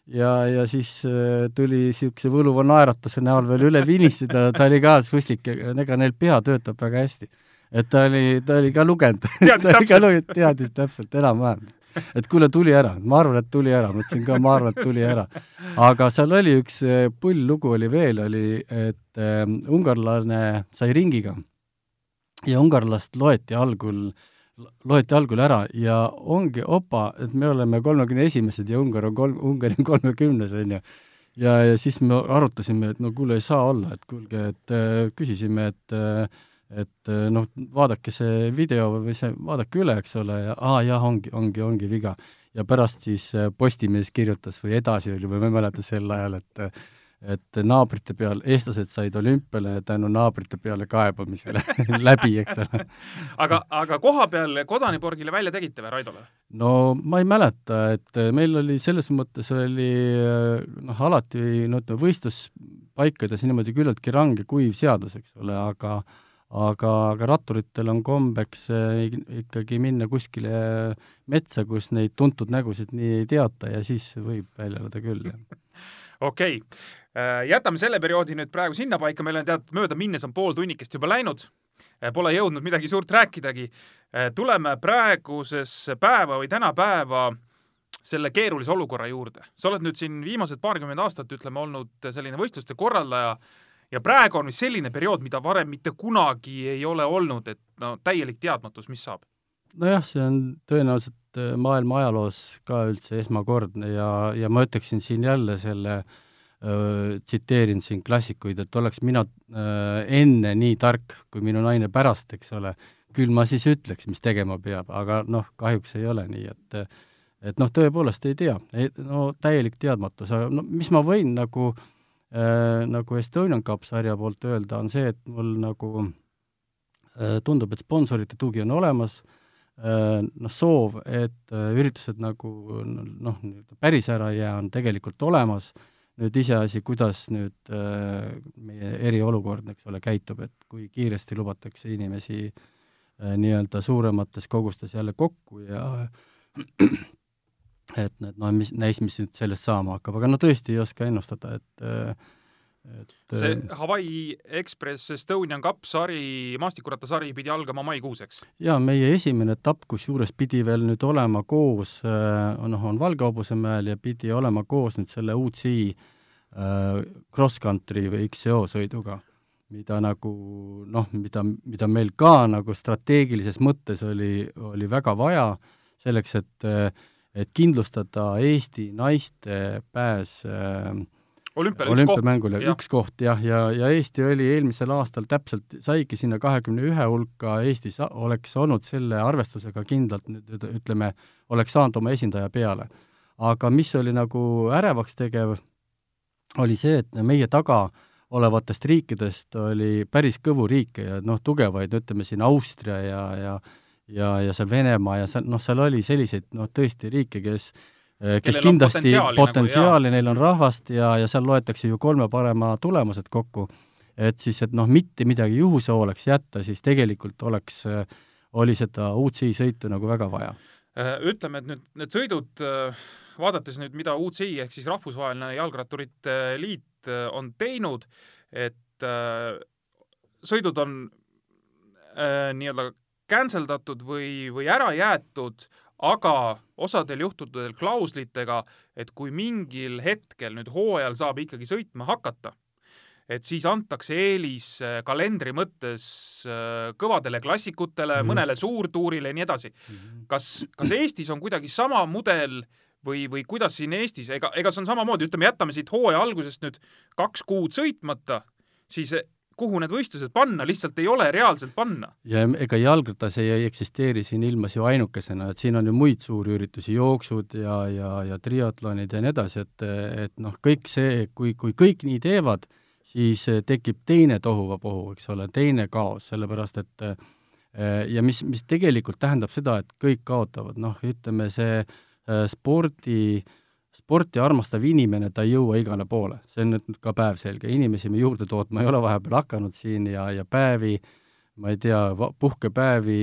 ja, ja siis äh, tuli niisuguse võluva naeratuse näol veel üle vinistada, ta oli ka suslik, ega neil pea töötab väga hästi. et ta oli, ta oli ka lugenud. Teadis täpselt. teadis täpselt enam-vähem. et kuule, tuli ära, ma arvan, et tuli ära, mõtlesin ka, ma arvan, et tuli ära. aga seal oli üks äh, pull lugu oli veel, oli, et äh, ungarlane sai ringiga ja ungarlast loeti algul loeti algul ära ja ongi opa, et me oleme kolmekümne esimesed ja Ungar on kolm, Ungari on kolmekümnes, on ju. ja, ja siis me arutasime, et no kuule, ei saa olla, et kuulge, et äh, küsisime, et äh, et äh, noh, vaadake see video või see, vaadake üle, eks ole, ja aa jah, ongi, ongi, ongi viga. ja pärast siis äh, Postimees kirjutas või edasi oli või ma ei mäleta sel ajal, et et naabrite peal, eestlased said olümpiale tänu naabrite peale kaebamisele läbi, eks ole aga, aga koha peal Kodaniporgile välja tegite või Raidole? no ma ei mäleta, et meil oli selles mõttes oli noh, alati no ütleme, võistluspaikades niimoodi küllaltki range kuiv seadus, eks ole, aga aga, aga ratturitel on kombeks eh, ikkagi minna kuskile metsa, kus neid tuntud nägusid nii ei teata ja siis võib välja elada küll, jah. okei okay., jätame selle perioodi nüüd praegu sinnapaika, meil on tead mööda minnes on pool tunnikest juba läinud, pole jõudnud midagi suurt rääkidagi. tuleme praegusesse päeva või tänapäeva selle keerulise olukorra juurde. sa oled nüüd siin viimased paarkümmend aastat, ütleme, olnud selline võistluste korraldaja ja praegu on vist selline periood, mida varem mitte kunagi ei ole olnud, et no täielik teadmatus, mis saab. nojah, see on tõenäoliselt äh, maailma ajaloos ka üldse esmakordne ja, ja ma ütleksin siin jälle selle öö, tsiteerin siin klassikuid, et oleks mina öö, enne nii tark kui minu naine pärast, eks ole, küll ma siis ütleks, mis tegema peab, aga noh, kahjuks ei ole nii, et et noh, tõepoolest ei tea, no täielik teadmatus, aga no mis ma võin nagu äh, nagu Estonian Cup sarja poolt öelda, on see, et mul nagu äh, tundub, et sponsorite tugi on olemas äh,, noh, soov, et äh, üritused nagu noh, nii-öelda päris ära ei jää, on tegelikult olemas, nüüd iseasi, kuidas nüüd äh, meie eriolukord, eks ole, käitub, et kui kiiresti lubatakse inimesi äh, nii-öelda suuremates kogustes jälle kokku ja et need noh, mis, näis, mis nüüd sellest saama hakkab, aga no tõesti ei oska ennustada, et et see Hawaii Express Estonian Cup sari, maastikuratasari pidi algama maikuus, eks? jaa, meie esimene etapp, kusjuures pidi veel nüüd olema koos, noh, on Valge hobusemäel ja pidi olema koos nüüd selle UCI äh, cross-country või XCO sõiduga. mida nagu noh, mida, mida meil ka nagu strateegilises mõttes oli, oli väga vaja selleks, et et kindlustada Eesti naiste pääs äh, olümpiale olümpiamängule üks koht jah, ja, ja Eesti oli eelmisel aastal täpselt, saigi sinna kahekümne ühe hulka, Eesti sa-, oleks olnud selle arvestusega kindlalt nüüd ütleme, oleks saanud oma esindaja peale. aga mis oli nagu ärevaks tegev, oli see, et meie taga olevatest riikidest oli päris kõvu riike ja noh, tugevaid, ütleme siin Austria ja, ja ja, ja seal Venemaa ja seal, noh, seal oli selliseid noh, tõesti riike, kes kes Kellel kindlasti potentsiaali, potentsiaali nagu, neil on rahvast ja, ja seal loetakse ju kolme parema tulemused kokku, et siis, et noh, mitte midagi juhuse hooleks jätta, siis tegelikult oleks, eh, oli seda UCI sõitu nagu väga vaja. Äh, ütleme, et nüüd need sõidud, äh, vaadates nüüd, mida UCI ehk siis Rahvusvaheline Jalgratturite Liit äh, on teinud, et sõidud on nii-öelda cancel datud või, või ära jäetud, aga osadel juhtudel klauslitega, et kui mingil hetkel nüüd hooajal saab ikkagi sõitma hakata, et siis antakse eelis äh, kalendri mõttes äh, kõvadele klassikutele, mõnele suurtuurile ja nii edasi. Mhm. kas, kas Eestis on kuidagi sama mudel või, või kuidas siin Eestis, ega, ega see on samamoodi, ütleme, jätame siit hooaja algusest nüüd kaks kuud sõitmata, siis kuhu need võistlused panna, lihtsalt ei ole reaalselt panna. ja ega jalgratas ei eksisteeri siin ilmas ju ainukesena, et siin on ju muid suuri üritusi, jooksud ja, ja, ja triatlonid ja nii edasi, et, et noh, kõik see, kui, kui kõik nii teevad, siis tekib teine tohuvapohu, eks ole, teine kaos, sellepärast et ja mis, mis tegelikult tähendab seda, et kõik kaotavad, noh, ütleme see äh, spordi äh, sporti armastav inimene, ta ei jõua igale poole, see on nüüd ka päevselge, inimesi me juurde tootma ei ole vahepeal hakanud siin ja, ja päevi, ma ei tea, puhkepäevi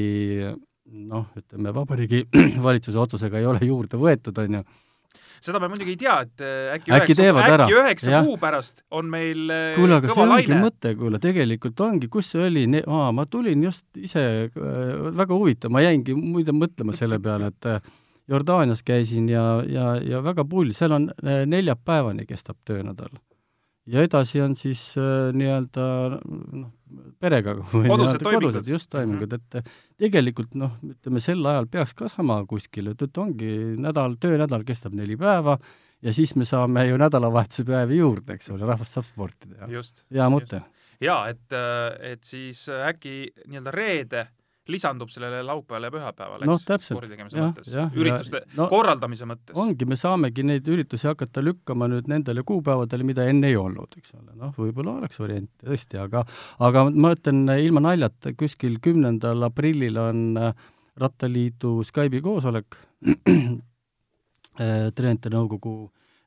noh, ütleme Vabariigi Valitsuse otsusega ei ole juurde võetud, on ju, seda me muidugi ei tea, et äh, äkki äkki üheksa, äkki üheksa kuu pärast on meil äh, kuule, aga see ongi laine. mõte, kuule, tegelikult ongi, kus see oli, aa, ma tulin just ise äh,, väga huvitav, ma jäingi muide mõtlema selle peale, et äh, Jordaanias käisin ja, ja, ja väga pull, seal on äh, neljapäevani kestab töönädal. ja edasi on siis äh, nii-öelda noh, perega või kodused, kodused just toimingud, et äh, tegelikult noh, ütleme sel ajal peaks ka sama kuskil, et, ongi nädal, töönädal kestab neli päeva ja siis me saame ju nädalavahetuse päevi juurde, eks ole, rahvas saab sporti teha. hea mõte. jaa, et, et siis äkki nii-öelda reede lisandub sellele laupäevale ja pühapäevale, eks no,, spordi tegemise ja, mõttes, ürituste ja, no, korraldamise mõttes. ongi, me saamegi neid üritusi hakata lükkama nüüd nendele kuupäevadele, mida enne ei olnud, eks ole, noh, võib-olla oleks variant tõesti, aga aga ma ütlen ilma naljata, kuskil kümnendal aprillil on äh, Rattaliidu Skype'i koosolek äh, treenerite nõukogu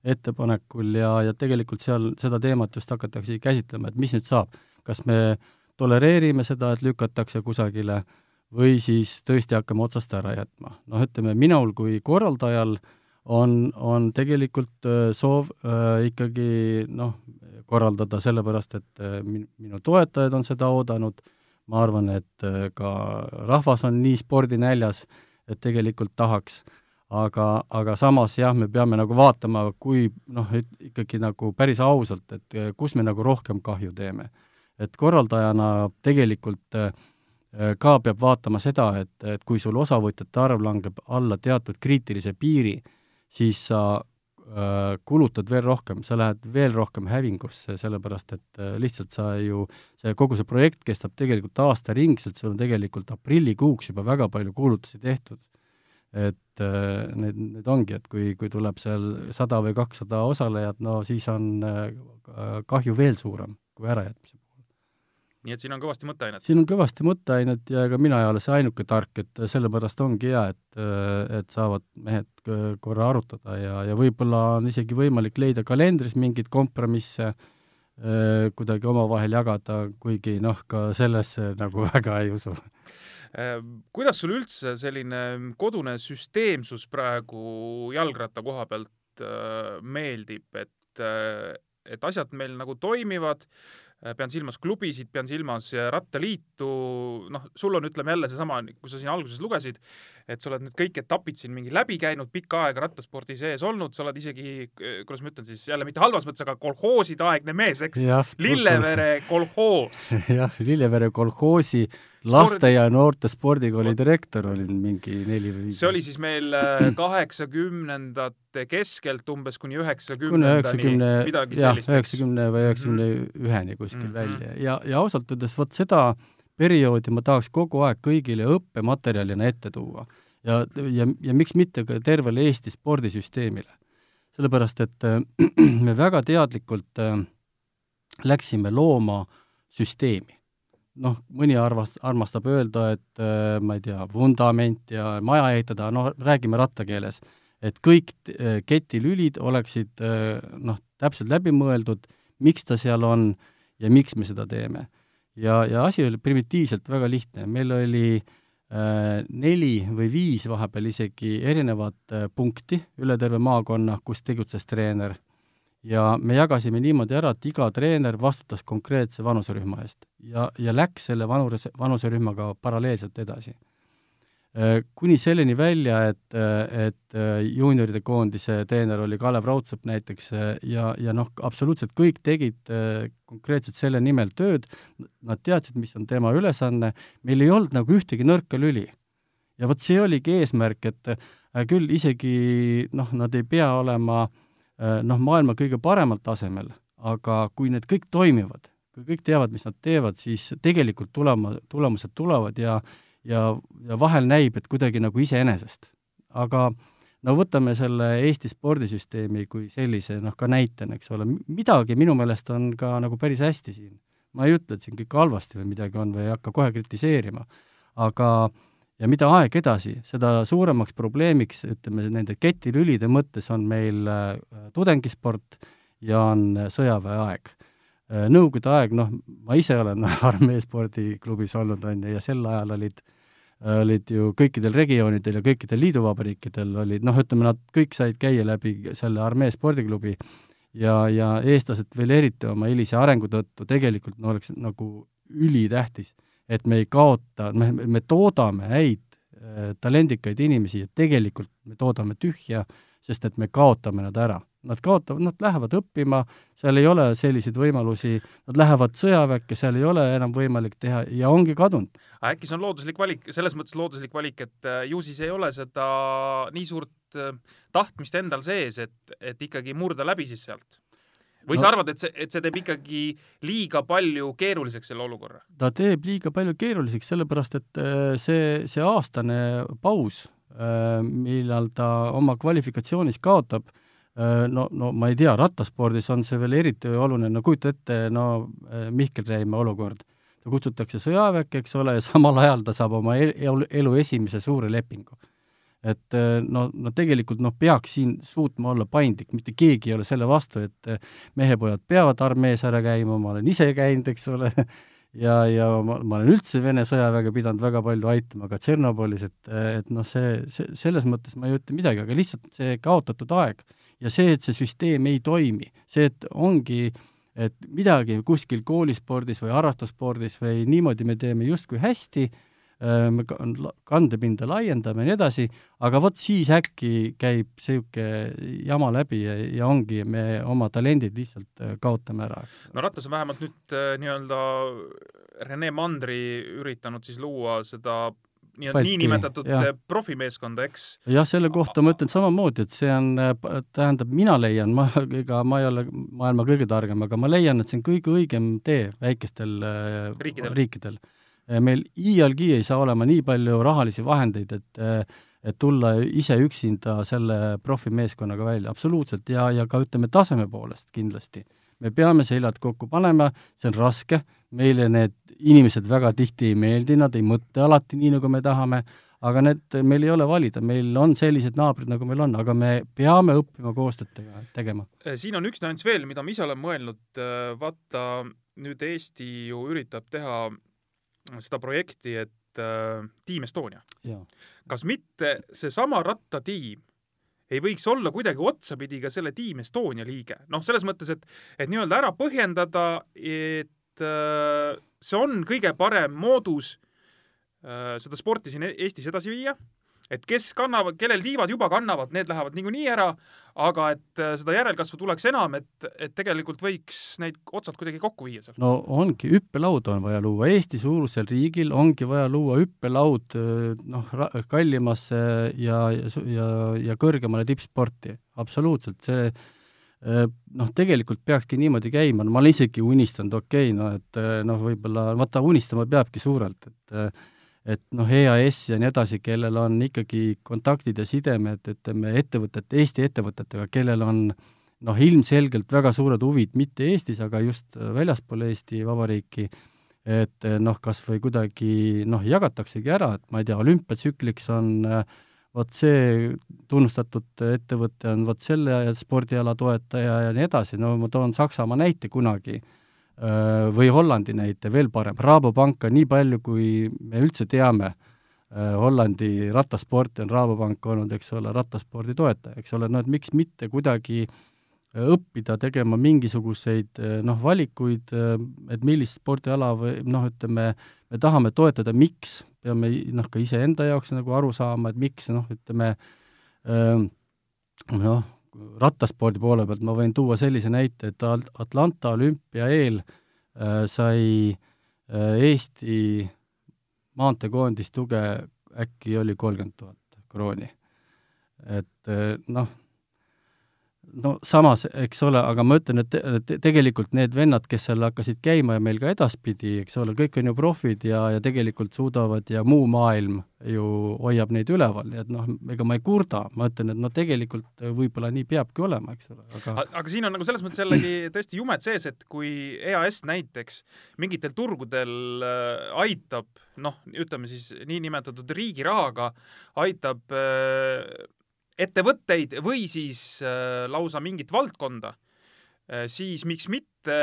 ettepanekul ja, ja tegelikult seal seda teemat just hakatakse käsitlema, et mis nüüd saab, kas me tolereerime seda, et lükatakse kusagile äh, või siis tõesti hakkame otsast ära jätma. noh, ütleme minul kui korraldajal on, on tegelikult äh, soov äh, ikkagi noh, korraldada sellepärast, et äh, min-, minu toetajad on seda oodanud, ma arvan, et äh, ka rahvas on nii spordinäljas, et tegelikult tahaks, aga, aga samas jah, me peame nagu vaatama, kui noh, ikkagi nagu päris ausalt, et äh, kus me nagu rohkem kahju teeme. et korraldajana tegelikult Äh, ka peab vaatama seda, et, et kui sul osavõtjate arv langeb alla teatud kriitilise piiri, siis sa äh, kulutad veel rohkem, sa lähed veel rohkem hävingusse, sellepärast et äh, lihtsalt sa ju, see, kogu see projekt kestab tegelikult aastaringselt, sul on tegelikult aprillikuuks juba väga palju kuulutusi tehtud. et äh, need, need ongi, et kui, kui tuleb seal sada või kakssada osalejat, no siis on äh, kahju veel suurem kui ärajätmise nii et siin on kõvasti mõtteainet. siin on kõvasti mõtteainet ja ega mina ei ole see ainuke tark, et sellepärast ongi hea, et, et saavad mehed korra arutada ja, ja võib-olla on isegi võimalik leida kalendris mingeid kompromisse, äh, kuidagi omavahel jagada, kuigi noh, ka sellesse nagu väga ei usu äh, kuidas sulle üldse selline kodune süsteemsus praegu jalgratta koha pealt äh, meeldib, et, et asjad meil nagu toimivad, pean silmas klubisid, pean silmas rattaliitu, noh, sul on, ütleme jälle seesama, kui sa siin alguses lugesid, et sa oled nüüd kõik etapid siin mingi läbi käinud, pikka aega rattaspordi sees olnud, sa oled isegi, kuidas ma ütlen siis, jälle mitte halvas mõttes, aga kolhooside aegne mees, eks? Lillevere kolhoos. jah, Lillevere kolhoosi laste ja noorte spordikooli direktor olin mingi neli või viis. see oli siis meil äh, kaheksakümnendate keskelt umbes kuni üheksakümnendani, midagi sellist. üheksakümne või üheksakümne üheni kuskil mm -hmm. välja ja, ja ausalt öeldes vot seda perioodi ma tahaks kogu aeg kõigile õppematerjalina ette tuua. ja, ja, ja miks mitte ka tervele Eesti spordisüsteemile. sellepärast, et äh, me väga teadlikult äh, läksime looma süsteemi. noh, mõni arvas, armastab öelda, et äh, ma ei tea, vundament ja maja ehitada, noh, räägime rattakeeles, et kõik ketilülid oleksid noh, täpselt läbi mõeldud, miks ta seal on ja miks me seda teeme ja, ja asi oli primitiivselt väga lihtne, meil oli äh, neli või viis vahepeal isegi erinevat äh, punkti üle terve maakonna, kus tegutses treener. ja me jagasime niimoodi ära, et iga treener vastutas konkreetse vanuserühma eest. Ja, ja läks selle vanures, vanuserühmaga paralleelselt edasi kuni selleni välja, et, äh, et äh, juunioride koondise treener oli Kalev Raudsepp näiteks ja, ja noh, absoluutselt kõik tegid konkreetselt selle nimel tööd, nad teadsid, mis on tema ülesanne, meil ei olnud nagu ühtegi nõrka lüli. ja vot see oligi eesmärk, et küll isegi noh, nad ei pea olema noh, maailma kõige paremal tasemel, aga kui need kõik toimivad, kui kõik teavad, mis nad teevad, siis tegelikult tulema, tulemused tulevad ja ja, ja vahel näib, et kuidagi nagu iseenesest. aga no võtame selle Eesti spordisüsteemi kui sellise noh, ka näitena, eks ole, midagi minu meelest on ka nagu päris hästi siin. ma ei ütle, et siin kõik halvasti või midagi on või ei hakka kohe kritiseerima, aga ja mida aeg edasi, seda suuremaks probleemiks, ütleme, nende ketilülide mõttes on meil äh, tudengisport ja on sõjaväeaeg äh, Nõukogude aeg, noh, ma ise olen armee spordiklubis olnud, on ju, ja sel ajal olid äh, olid ju kõikidel regioonidel ja kõikidel liiduvabariikidel olid noh, ütleme, nad kõik said käia läbi selle armee spordiklubi ja, ja eestlased veel eriti oma hilise arengu tõttu tegelikult no oleks nagu ülitähtis, et me ei kaota, me, me toodame häid äh, talendikaid inimesi ja tegelikult me toodame tühja, sest et me kaotame nad ära nad kaotavad, nad lähevad õppima, seal ei ole selliseid võimalusi, nad lähevad sõjaväkke, seal ei ole enam võimalik teha ja ongi kadunud. äkki see on looduslik valik, selles mõttes looduslik valik, et äh, ju siis ei ole seda nii suurt äh, tahtmist endal sees, et, et ikkagi murda läbi siis sealt? või no, sa arvad, et see, et see teeb ikkagi liiga palju keeruliseks selle olukorra? ta teeb liiga palju keeruliseks, sellepärast et äh, see, see aastane paus, millal ta oma kvalifikatsioonis kaotab, Äh, no, no ma ei tea, rattaspordis on see veel eriti oluline, no kujuta ette, no äh, Mihkel Reimäe olukord. ta kutsutakse sõjaväkke, eks ole, ja samal ajal ta saab oma elu, esimese suure lepingu. et äh, no, no tegelikult noh, peaks siin suutma olla paindlik, mitte keegi ei ole selle vastu, et mehepojad peavad armees ära käima, ma olen ise käinud, eks ole, ja, ja ma, ma olen üldse Vene sõjaväge pidanud väga palju aitama, ka Tšernobõlis, et, et noh, see, see, selles mõttes ma ei ütle midagi, aga lihtsalt see kaotatud aeg ja see, et see süsteem ei toimi, see, et ongi, et midagi kuskil koolispordis või harrastusspordis või niimoodi me teeme justkui hästi, me kandepinda laiendame ja nii edasi, aga vot siis äkki käib niisugune jama läbi ja, ja ongi, me oma talendid lihtsalt äh, kaotame ära. no rattas on vähemalt nüüd äh, nii-öelda Rene Mandri üritanud siis luua seda nii-öelda niinimetatud profimeeskonda, eks? jah, selle kohta ma ütlen samamoodi, et see on, tähendab, mina leian, ma, ega ma ei ole maailma kõige targem, aga ma leian, et see on kõige õigem tee väikestel riikidel, riikidel.. Meil iialgi ei saa olema nii palju rahalisi vahendeid, et et tulla ise üksinda selle profimeeskonnaga välja, absoluutselt, ja, ja ka ütleme, taseme poolest kindlasti. Me peame seljad kokku panema, see on raske, meile need inimesed väga tihti ei meeldi, nad ei mõtle alati nii, nagu me tahame, aga need, meil ei ole valida, meil on sellised naabrid, nagu meil on, aga me peame õppima koostööd tegema. Äh, siin on üks nüanss veel, mida ma ise olen mõelnud, äh, vaata nüüd Eesti ju üritab teha seda projekti, et äh, Team Estonia. kas mitte seesama rattatiim ei võiks olla kuidagi otsapidi ka selle Team Estonia liige. noh, selles mõttes, et, et nii-öelda ära põhjendada, et äh, see on kõige parem moodus äh, seda sporti siin E- Eestis edasi viia et kes kannavad, kellel tiivad juba kannavad, need lähevad niikuinii ära, aga et äh, seda järelkasvu tuleks enam, et, et tegelikult võiks neid otsad kuidagi kokku viia seal. no ongi, hüppelaud on vaja luua, Eesti-suurusel riigil ongi vaja luua hüppelaud noh, kallimasse ja, ja, ja, kõrgemale tippsporti, absoluutselt, see noh, tegelikult peakski niimoodi käima, no ma olen isegi unistanud, okei okay,, no et noh, võib-olla, vaata, unistama peabki suurelt, et et noh, EAS ja nii edasi, kellel on ikkagi kontaktid ja sidemed, ütleme, ettevõtete, Eesti ettevõtetega, kellel on noh, ilmselgelt väga suured huvid mitte Eestis, aga just väljaspool Eesti Vabariiki, et noh, kas või kuidagi noh, jagataksegi ära, et ma ei tea, olümpiatsükliks on vot see tunnustatud ettevõte on vot selle spordiala toetaja ja nii edasi, no ma toon Saksamaa näite kunagi või Hollandi näite, veel parem, Rabobanka, nii palju, kui me üldse teame, äh, Hollandi rattasporti on Rabobank olnud, eks ole, rattaspordi toetaja, eks ole, no et miks mitte kuidagi äh, õppida tegema mingisuguseid noh, valikuid, et millist spordiala või noh, ütleme, me tahame toetada, miks, peame noh, ka iseenda jaoks nagu aru saama, et miks noh, ütleme noh, rattaspordi poole pealt ma võin tuua sellise näite, et Atlanta olümpia eel äh, sai äh, Eesti maanteekoondis tuge äkki oli kolmkümmend tuhat krooni. et äh, noh no samas, eks ole, aga ma ütlen, et te, tegelikult need vennad, kes seal hakkasid käima ja meil ka edaspidi, eks ole, kõik on ju profid ja, ja tegelikult suudavad ja muu maailm ju hoiab neid üleval, nii et noh, ega ma ei kurda, ma ütlen, et no tegelikult võib-olla nii peabki olema, eks ole, aga aga siin on nagu selles mõttes jällegi tõesti jumet sees, et kui EAS näiteks mingitel turgudel äh, aitab noh, ütleme siis niinimetatud riigi rahaga, aitab äh, ettevõtteid või siis äh, lausa mingit valdkonda äh,, siis miks mitte,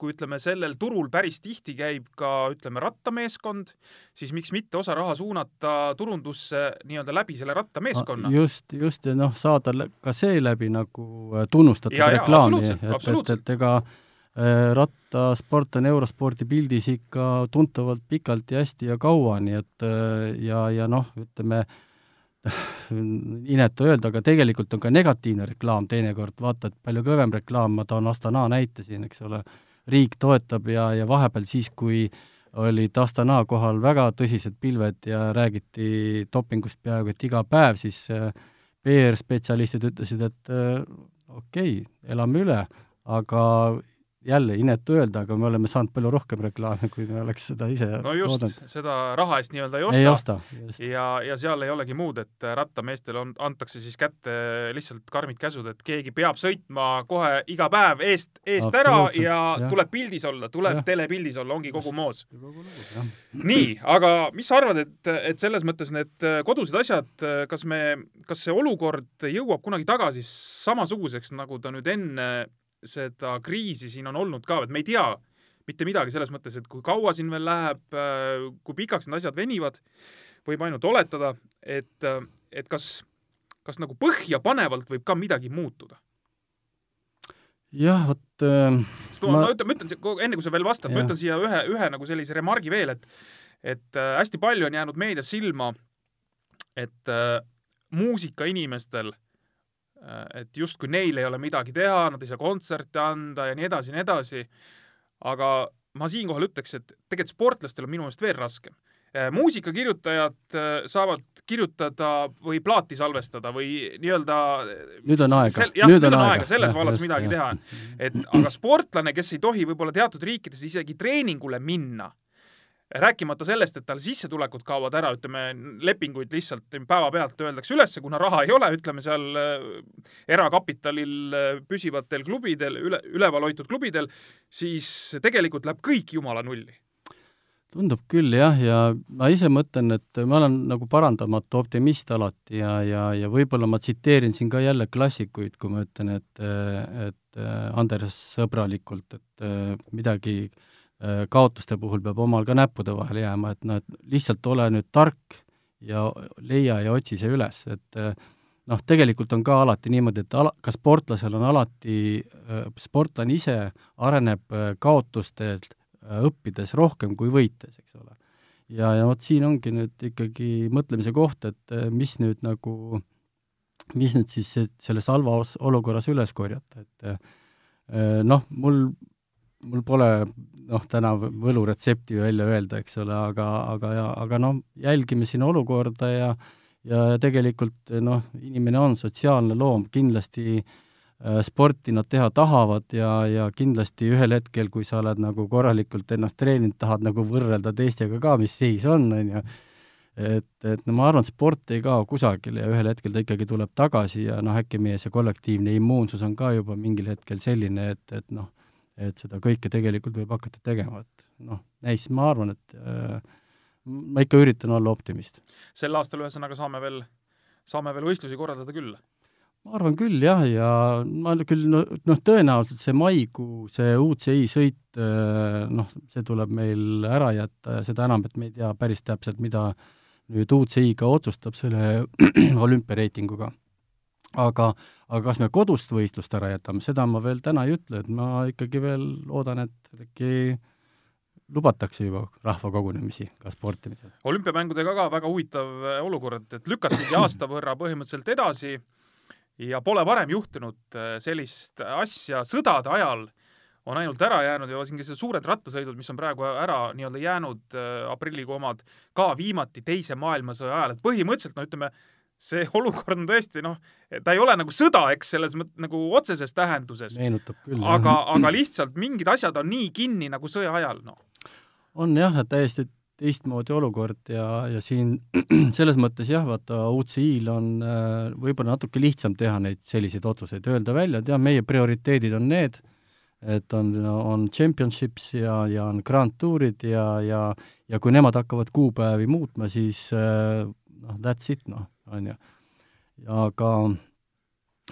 kui ütleme, sellel turul päris tihti käib ka ütleme, rattameeskond, siis miks mitte osa raha suunata turundusse nii-öelda läbi selle rattameeskonna. just, just ja noh, saada ka seeläbi nagu äh, tunnustatud ja, reklaami, et, et, et ega rattasport on eurospordi pildis ikka tuntavalt pikalt ja hästi ja kaua, nii et ja, ja noh, ütleme äh, inetu öelda, aga tegelikult on ka negatiivne reklaam teinekord, vaata, et palju kõvem reklaam, ma toon Astana näite siin, eks ole, riik toetab ja, ja vahepeal siis, kui olid Astana kohal väga tõsised pilved ja räägiti dopingust peaaegu et iga päev, siis äh, PR-spetsialistid ütlesid, et äh, okei okay,, elame üle, aga jälle inetu öelda, aga me oleme saanud palju rohkem reklaame, kui me oleks seda ise no just oodanud. seda raha eest nii-öelda ei osta. ei osta, just. ja, ja seal ei olegi muud, et rattameestele on, antakse siis kätte lihtsalt karmid käsud, et keegi peab sõitma kohe iga päev eest, eest ära ja, ja tuleb pildis olla, tuleb ja. telepildis olla, ongi kogu moos. nii, aga mis sa arvad, et, et selles mõttes need kodused asjad, kas me, kas see olukord jõuab kunagi tagasi samasuguseks, nagu ta nüüd enne seda kriisi siin on olnud ka, et me ei tea mitte midagi selles mõttes, et kui kaua siin veel läheb, äh, kui pikaks need asjad venivad, võib ainult oletada, et, äh, et kas, kas nagu põhjapanevalt võib ka midagi muutuda? Jah, vot äh, sest ma, ma ütlen, ma ütlen, enne kui sa veel vastad, ma ütlen siia ühe, ühe nagu sellise remargi veel, et et äh, hästi palju on jäänud meedias silma, et äh, muusikainimestel äh, Äh, et justkui neil ei ole midagi teha, nad ei saa kontserte anda ja nii edasi ja nii edasi. aga ma siinkohal ütleks, et tegelikult sportlastel on minu meelest veel raskem. Äh, muusikakirjutajad äh, saavad kirjutada või plaati salvestada või nii-öelda nüüd on aega. nüüd on aega, aega selles vallas midagi jah. teha. et aga sportlane, kes ei tohi võib-olla teatud riikides isegi treeningule minna rääkimata sellest, et tal sissetulekud kaovad ära, ütleme, lepinguid lihtsalt päevapealt öeldakse üles, kuna raha ei ole, ütleme seal äh, erakapitalil äh, püsivatel klubidel, üle, üleval hoitud klubidel, siis tegelikult läheb kõik jumala nulli. Tundub küll jah, ja ma ise mõtlen, et ma olen nagu parandamatu optimist alati ja, ja, ja võib-olla ma tsiteerin siin ka jälle klassikuid, kui ma ütlen, et, et Andres sõbralikult, et midagi äh, Äh, kaotuste puhul peab omal ka näppude vahele jääma, et noh, et lihtsalt ole nüüd tark ja leia ja otsi see üles, et äh, noh, tegelikult on ka alati niimoodi, et ala, ka sportlasel on alati, äh, sportlane ise areneb kaotustelt õppides rohkem kui võites, eks ole. ja, ja vot siin ongi nüüd ikkagi mõtlemise koht, et mis nüüd nagu, mis nüüd siis selles halvas olukorras üles korjata, et noh, mul mul pole noh, täna võluretsepti välja öelda, eks ole, aga, aga, aga noh, jälgime siin olukorda ja ja tegelikult noh, inimene on sotsiaalne loom, kindlasti äh, sporti nad teha tahavad ja, ja kindlasti ühel hetkel, kui sa oled nagu korralikult ennast treeninud, tahad nagu võrrelda teistega ka, mis seis on, on ju, et, et no ma arvan, sport ei kao kusagile ja ühel hetkel ta ikkagi tuleb tagasi ja noh, äkki meie see kollektiivne immuunsus on ka juba mingil hetkel selline, et, et noh, et seda kõike tegelikult võib hakata tegema, et noh, näis, ma arvan, et äh, ma ikka üritan olla optimist. sel aastal ühesõnaga saame veel, saame veel võistlusi korraldada küll? ma arvan küll jah, ja ma küll noh, tõenäoliselt see maikuu, see UCI sõit äh, noh, see tuleb meil ära jätta ja seda enam, et me ei tea päris täpselt, mida nüüd UCI ka otsustab selle olümpiareitinguga aga, aga kas me kodust võistlust ära jätame, seda ma veel täna ei ütle, et ma ikkagi veel loodan, et äkki lubatakse juba rahvakogunemisi ka sportimisel. olümpiamängudega ka väga huvitav äh, olukord, et lükatigi aasta võrra põhimõtteliselt edasi ja pole varem juhtunud äh, sellist asja sõdade ajal on ainult ära jäänud ja siin suured rattasõidud, mis on praegu ära nii-öelda jäänud äh, aprillikuu omad, ka viimati Teise maailmasõja ajal, et põhimõtteliselt no ütleme, see olukord on tõesti noh, ta ei ole nagu sõda, eks, selles mõttes nagu otseses tähenduses. meenutab küll. aga, aga lihtsalt mingid asjad on nii kinni nagu sõja ajal, noh. on jah, täiesti teistmoodi olukord ja, ja siin selles mõttes jah, vaata UCI-l on äh, võib-olla natuke lihtsam teha neid selliseid otsuseid, öelda välja, et jah, meie prioriteedid on need, et on, on championships ja, ja on Grand Tourid ja, ja ja kui nemad hakkavad kuupäevi muutma, siis äh, noh, that's it, noh on ju. aga,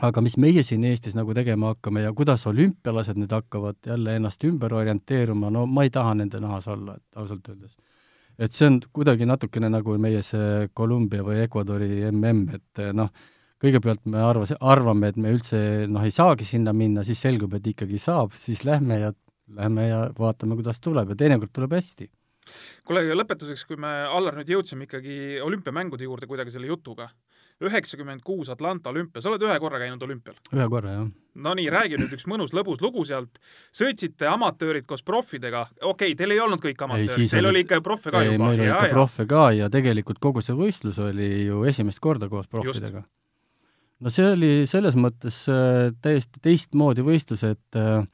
aga mis meie siin Eestis nagu tegema hakkame ja kuidas olümpialased nüüd hakkavad jälle ennast ümber orienteeruma, no ma ei taha nende nahas olla, et ausalt öeldes. et see on kuidagi natukene nagu meie see Kolumbia või Ecuadori mm, et noh, kõigepealt me arvas, arvame, et me üldse noh, ei saagi sinna minna, siis selgub, et ikkagi saab, siis lähme ja lähme ja vaatame, kuidas tuleb ja teinekord tuleb hästi kuule, lõpetuseks, kui me, Allar, nüüd jõudsime ikkagi olümpiamängude juurde kuidagi selle jutuga. üheksakümmend kuus Atlanta olümpia, sa oled ühe korra käinud olümpial? ühe korra, jah. Nonii, räägi nüüd üks mõnus lõbus lugu sealt. sõitsite amatöörid koos proffidega, okei okay,, teil ei olnud kõik amatöörid, teil oli ikka proffe ka ei, juba? meil oli ikka proffe ka ja tegelikult kogu see võistlus oli ju esimest korda koos proffidega. no see oli selles mõttes äh, täiesti teistmoodi võistlus, et äh,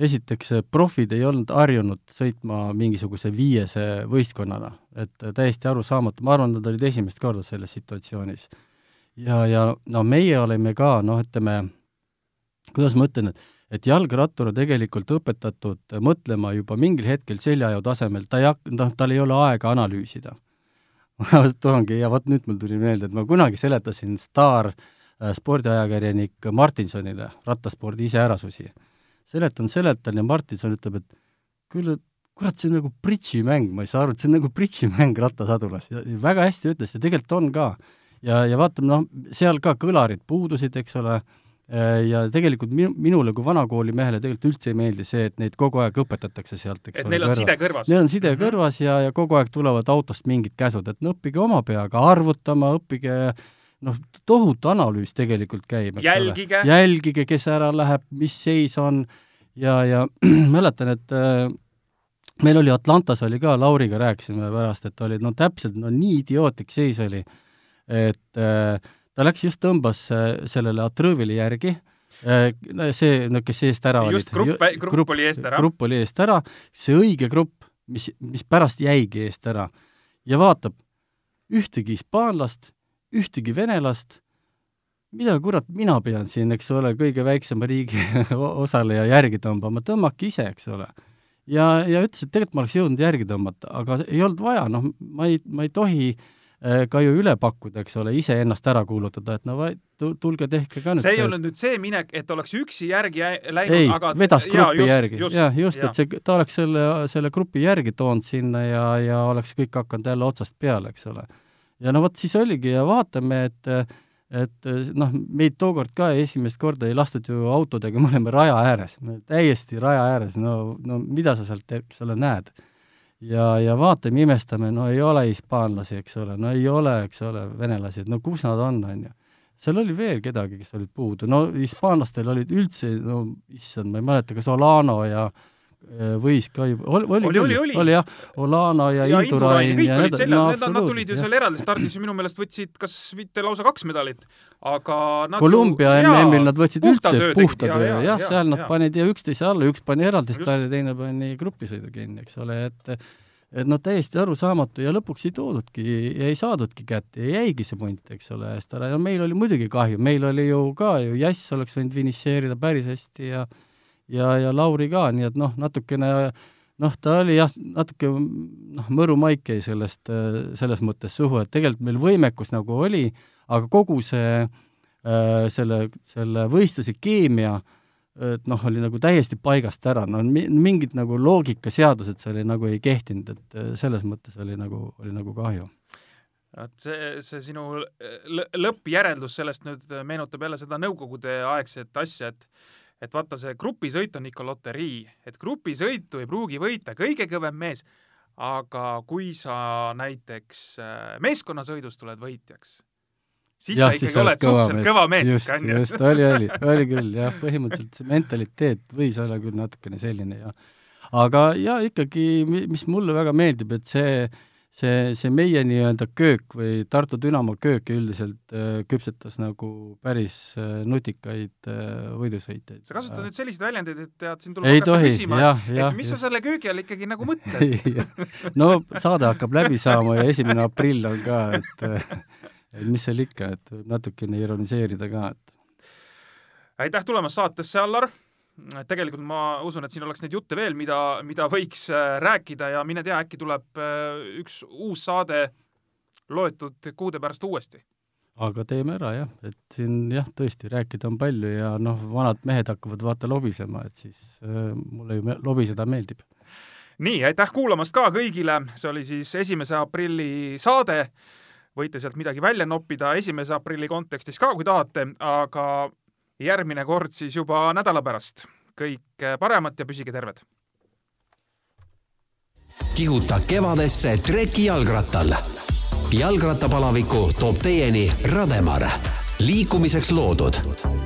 esiteks, profid ei olnud harjunud sõitma mingisuguse viiese võistkonnana, et täiesti arusaamatu, ma arvan, nad olid esimest korda selles situatsioonis. ja, ja no meie olime ka noh, ütleme, kuidas ma ütlen, et et jalgrattur on tegelikult õpetatud mõtlema juba mingil hetkel seljaaju tasemel, ta ei hak-, noh, tal ei ole aega analüüsida. ma toongi, ja vot nüüd mul tuli meelde, et ma kunagi seletasin staar äh, spordiajakirjanik Martinsonile rattaspordi iseärasusi seletan, seletan ja Martinson ütleb, et küll, et kurat, see on nagu bridžimäng, ma ei saa aru, et see on nagu bridžimäng rattasadulas ja väga hästi ütles ja tegelikult on ka. ja, ja vaatame, noh, seal ka kõlarid puudusid, eks ole, ja tegelikult minu, minule kui vanakooli mehele tegelikult üldse ei meeldi see, et neid kogu aeg õpetatakse sealt, eks et ole. Neil on kõrva. side kõrvas. Neil on side -hmm. kõrvas ja, ja kogu aeg tulevad autost mingid käsud, et no õppige oma peaga arvutama, õppige noh, tohutu analüüs tegelikult käib, eks jälgige. ole. jälgige, kes ära läheb, mis seis on ja, ja mäletan, et äh, meil oli Atlantas oli ka, Lauriga rääkisime pärast, et oli no täpselt, no nii idiootlik seis oli, et äh, ta läks just, tõmbas äh, sellele Atrõvile järgi äh,, see, no kes eest ära olid. just, grupp, grupp oli eest ära. grupp oli eest ära, see õige grupp, mis, mis pärast jäigi eest ära ja vaatab, ühtegi hispaanlast ühtegi venelast, mida kurat mina pean siin, eks ole, kõige väiksema riigi osaleja järgi tõmbama, tõmmake ise, eks ole. ja, ja ütles, et tegelikult ma oleks jõudnud järgi tõmmata, aga ei olnud vaja, noh, ma ei, ma ei tohi äh, ka ju üle pakkuda, eks ole, iseennast ära kuulutada, et no vai, tulge tehke ka nüüd see ei olnud nüüd see minek, et oleks üksi järgi läinud, ei, aga vedas grupi just, järgi, jah, just, et see, ta oleks selle, selle grupi järgi toonud sinna ja, ja oleks kõik hakanud jälle otsast peale, eks ole ja no vot, siis oligi ja vaatame, et et noh, meid tookord ka esimest korda ei lastud ju autodega, me oleme raja ääres, täiesti raja ääres, no, no mida sa sealt, eks ole, näed. ja, ja vaatame, imestame, no ei ole hispaanlasi, eks ole, no ei ole, eks ole, venelasi, et no kus nad on, on ju seal oli veel kedagi, kes olid puudu, no hispaanlastel olid üldse, no issand, ma ei mäleta, kas Olano ja äh, võis ka juba, oli, oli, oli, oli, oli. oli jah, Olana ja, ja Indurain ja seljas no,, need, nad tulid ju seal eraldi stardis ju minu meelest võtsid kas mitte lausa kaks medalit, aga nad Kolumbia MM-il nad võtsid üldse puhta töö, jah ja, ja, seal nad ja. panid ja üksteise alla, üks pani eraldi stardi, teine pani grupisõidu kinni, eks ole, et et noh, täiesti arusaamatu ja lõpuks ei toodudki ja ei saadudki kätte ja jäigi see punt, eks ole, eest ära ja meil oli muidugi kahju, meil oli ju ka ju Jass oleks võinud finišeerida päris hästi ja ja, ja Lauri ka, nii et noh, natukene noh, ta oli jah, natuke noh, mõru maik jäi sellest, selles mõttes suhu, et tegelikult meil võimekus nagu oli, aga kogu see äh, selle, selle võistluse keemia et noh, oli nagu täiesti paigast ära, no mingid nagu loogikaseadused seal ei, nagu ei kehtinud, et selles mõttes oli nagu, oli nagu kahju. Vot see, see sinu lõppjäreldus sellest nüüd meenutab jälle seda nõukogude aegset asja, et et vaata, see grupisõit on ikka loterii, et grupisõitu ei pruugi võita kõige kõvem mees, aga kui sa näiteks äh, meeskonnasõidus tuled võitjaks, siis ja, sa ikkagi oled suhteliselt kõva mees ikka, on ju. just, oli, oli, oli küll jah, põhimõtteliselt see mentaliteet võis olla küll natukene selline ja aga ja ikkagi, mis mulle väga meeldib, et see see, see meie nii-öelda köök või Tartu Dünamo köök üldiselt äh, küpsetas nagu päris äh, nutikaid äh, võidusõitjaid. sa kasutad nüüd selliseid väljendeid, et tead, siin tuleb hakata tohi, küsima, et mis just. sa selle köögi all ikkagi nagu mõtled no saade hakkab läbi saama ja esimene aprill on ka, et et mis seal ikka, et natukene ironiseerida ka, et aitäh tulemast saatesse, Allar tegelikult ma usun, et siin oleks neid jutte veel, mida, mida võiks äh, rääkida ja mine tea, äkki tuleb äh, üks uus saade loetud kuude pärast uuesti. aga teeme ära jah, et siin jah, tõesti rääkida on palju ja noh, vanad mehed hakkavad vaata lobisema, et siis äh, mulle ju lobiseda meeldib. nii, aitäh kuulamast ka kõigile, see oli siis esimese aprilli saade võite sealt midagi välja noppida esimese aprilli kontekstis ka, kui tahate, aga järgmine kord siis juba nädala pärast. kõike paremat ja püsige terved! kihuta kevadesse treki jalgrattal. jalgrattapalaviku toob teieni Rademar, liikumiseks loodud